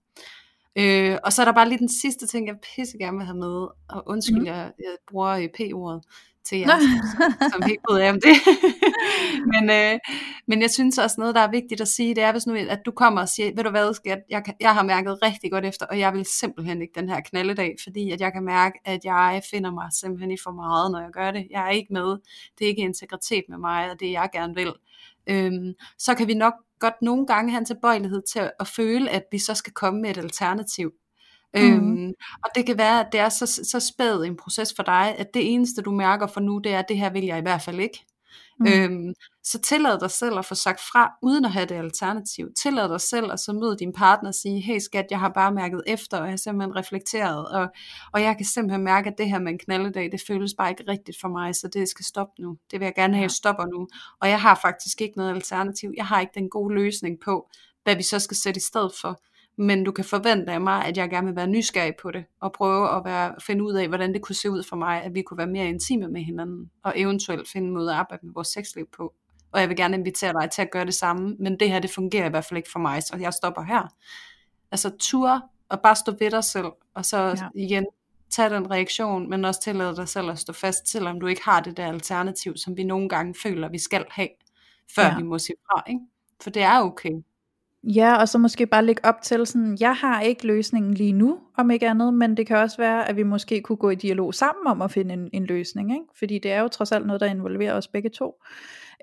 Øh, og så er der bare lige den sidste ting, jeg pisse gerne vil have med, og undskyld, mm. jeg, jeg bruger P-ordet, til jer, som, som ikke ved om det. men, øh, men jeg synes også noget, der er vigtigt at sige, det er, hvis nu, at du kommer og siger, ved du hvad, jeg, jeg, jeg har mærket rigtig godt efter, og jeg vil simpelthen ikke den her knaldedag, fordi at jeg kan mærke, at jeg finder mig simpelthen i for meget, når jeg gør det. Jeg er ikke med. Det er ikke integritet med mig, og det jeg gerne vil. Øhm, så kan vi nok godt nogle gange have en tilbøjelighed til at føle, at vi så skal komme med et alternativ. Mm. Øhm, og det kan være, at det er så, så spæd en proces for dig, at det eneste du mærker for nu, det er, at det her vil jeg i hvert fald ikke. Mm. Øhm, så tillad dig selv at få sagt fra, uden at have det alternativ. Tillad dig selv at så møde din partner og sige, hey skat, jeg har bare mærket efter, og jeg har simpelthen reflekteret, og, og jeg kan simpelthen mærke, at det her med en knaldedag, det føles bare ikke rigtigt for mig, så det skal stoppe nu. Det vil jeg gerne have, at stopper nu. Og jeg har faktisk ikke noget alternativ. Jeg har ikke den gode løsning på, hvad vi så skal sætte i stedet for men du kan forvente af mig, at jeg gerne vil være nysgerrig på det, og prøve at være, finde ud af, hvordan det kunne se ud for mig, at vi kunne være mere intime med hinanden, og eventuelt finde måde at arbejde med vores sexliv på. Og jeg vil gerne invitere dig til at gøre det samme, men det her, det fungerer i hvert fald ikke for mig, så jeg stopper her. Altså tur, og bare stå ved dig selv, og så ja. igen, tage den reaktion, men også tillade dig selv at stå fast, selvom du ikke har det der alternativ, som vi nogle gange føler, vi skal have, før ja. vi må sige fra, ikke? For det er okay. Ja, og så måske bare lægge op til sådan, jeg har ikke løsningen lige nu, om ikke andet, men det kan også være, at vi måske kunne gå i dialog sammen om at finde en, en løsning, ikke? fordi det er jo trods alt noget, der involverer os begge to.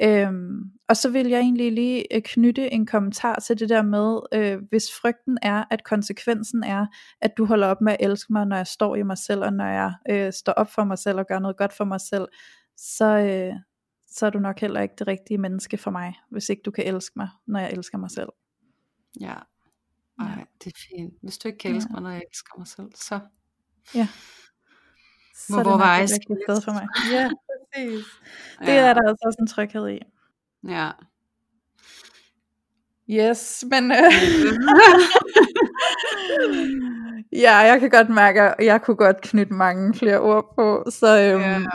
Øhm, og så vil jeg egentlig lige øh, knytte en kommentar til det der med, øh, hvis frygten er, at konsekvensen er, at du holder op med at elske mig, når jeg står i mig selv, og når jeg øh, står op for mig selv og gør noget godt for mig selv, så, øh, så er du nok heller ikke det rigtige menneske for mig, hvis ikke du kan elske mig, når jeg elsker mig selv. Ja. Ej, ja. det er fint. Hvis du ikke kan elske ja. mig, når jeg elsker mig selv, så... Ja. Så må hvor veje sted for mig. Ja, præcis. Det ja. er der altså også en tryghed i. Ja. Yes, men... Øh, ja, jeg kan godt mærke, at jeg kunne godt knytte mange flere ord på, så... Øhm, ja.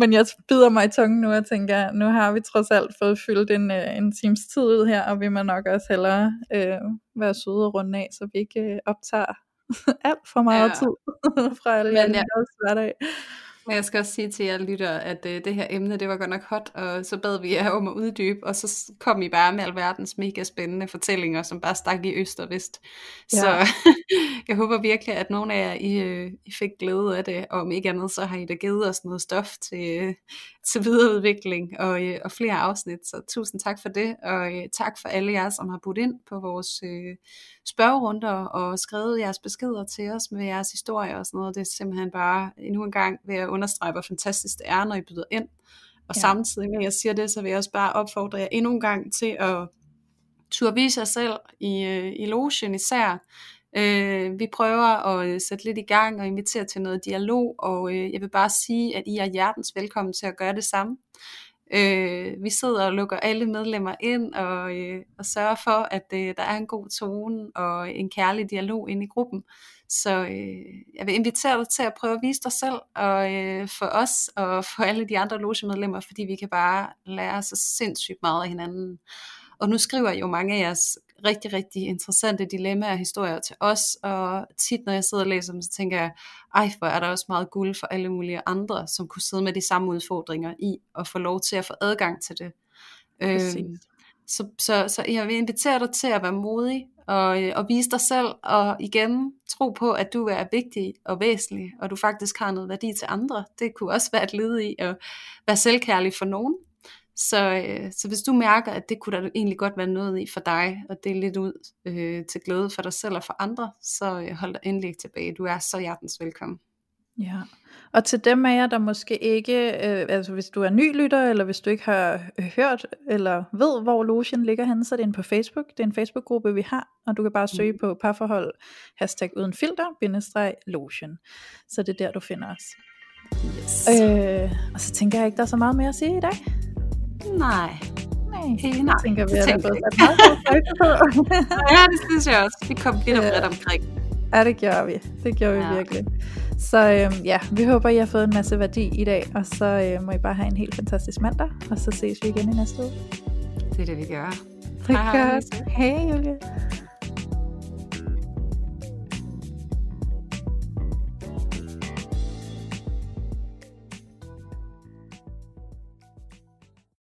Men jeg bider mig i tungen nu og tænker, nu har vi trods alt fået fyldt en, øh, en times tid ud her, og vi må nok også hellere øh, være søde og runde af, så vi ikke øh, optager alt for meget ja. tid fra alle Men, ja. hverdag. Men jeg skal også sige til jer lytter, at øh, det her emne, det var godt nok hot, og så bad vi jer om at uddybe, og så kom I bare med alverdens mega spændende fortællinger, som bare stak i øst og vest. Ja. Så jeg håber virkelig, at nogle af jer, I, øh, I fik glæde af det, og om ikke andet, så har I da givet os noget stof til, øh, til videreudvikling og, øh, og flere afsnit. Så tusind tak for det, og øh, tak for alle jer, som har budt ind på vores øh, spørgerunder og skrevet jeres beskeder til os med jeres historier og sådan noget. Det er simpelthen bare endnu en gang ved at understrege, hvor fantastisk det er, når I byder ind. Og ja. samtidig med at jeg siger det, så vil jeg også bare opfordre jer endnu en gang til at turde vise jer selv i, øh, i logen især. Øh, vi prøver at øh, sætte lidt i gang og invitere til noget dialog, og øh, jeg vil bare sige, at I er hjertens velkommen til at gøre det samme. Øh, vi sidder og lukker alle medlemmer ind og, øh, og sørger for, at øh, der er en god tone og en kærlig dialog inde i gruppen. Så øh, jeg vil invitere dig til at prøve at vise dig selv, og øh, for os og for alle de andre logemedlemmer, fordi vi kan bare lære så sindssygt meget af hinanden. Og nu skriver jo mange af jeres rigtig, rigtig interessante dilemmaer og historier til os, og tit når jeg sidder og læser dem, så tænker jeg, ej, hvor er der også meget guld for alle mulige andre, som kunne sidde med de samme udfordringer i, og få lov til at få adgang til det. Øhm, så, så, så jeg vil invitere dig til at være modig, og, øh, og vise dig selv, og igen tro på, at du er vigtig og væsentlig, og du faktisk har noget værdi til andre. Det kunne også være et led i at være selvkærlig for nogen, så, øh, så hvis du mærker, at det kunne der egentlig godt være noget i for dig, og det er lidt ud øh, til glæde for dig selv og for andre, så øh, hold dig endelig tilbage. Du er så hjertens velkommen. Ja, og til dem af jer, der måske ikke, øh, altså hvis du er ny lytter, eller hvis du ikke har hørt, eller ved, hvor Lotion ligger henne, så er det inde på Facebook. Det er en Facebook-gruppe, vi har, og du kan bare søge mm. på parforhold, hashtag uden filter, bindestreg Lotion. Så det er der, du finder os. Yes. Øh, og så tænker jeg ikke, der er så meget mere at sige i dag. Nej. Nej, hey, nej. tænker vi, at der på. ja, det synes jeg også. Vi kom lidt ja. omkring. Ja, det gjorde vi. Det gjorde ja. vi virkelig. Så øhm, ja, vi håber, I har fået en masse værdi i dag, og så øh, må I bare have en helt fantastisk mandag, og så ses vi igen i næste uge. Det er det, vi gør. Det gør Hej, Julie.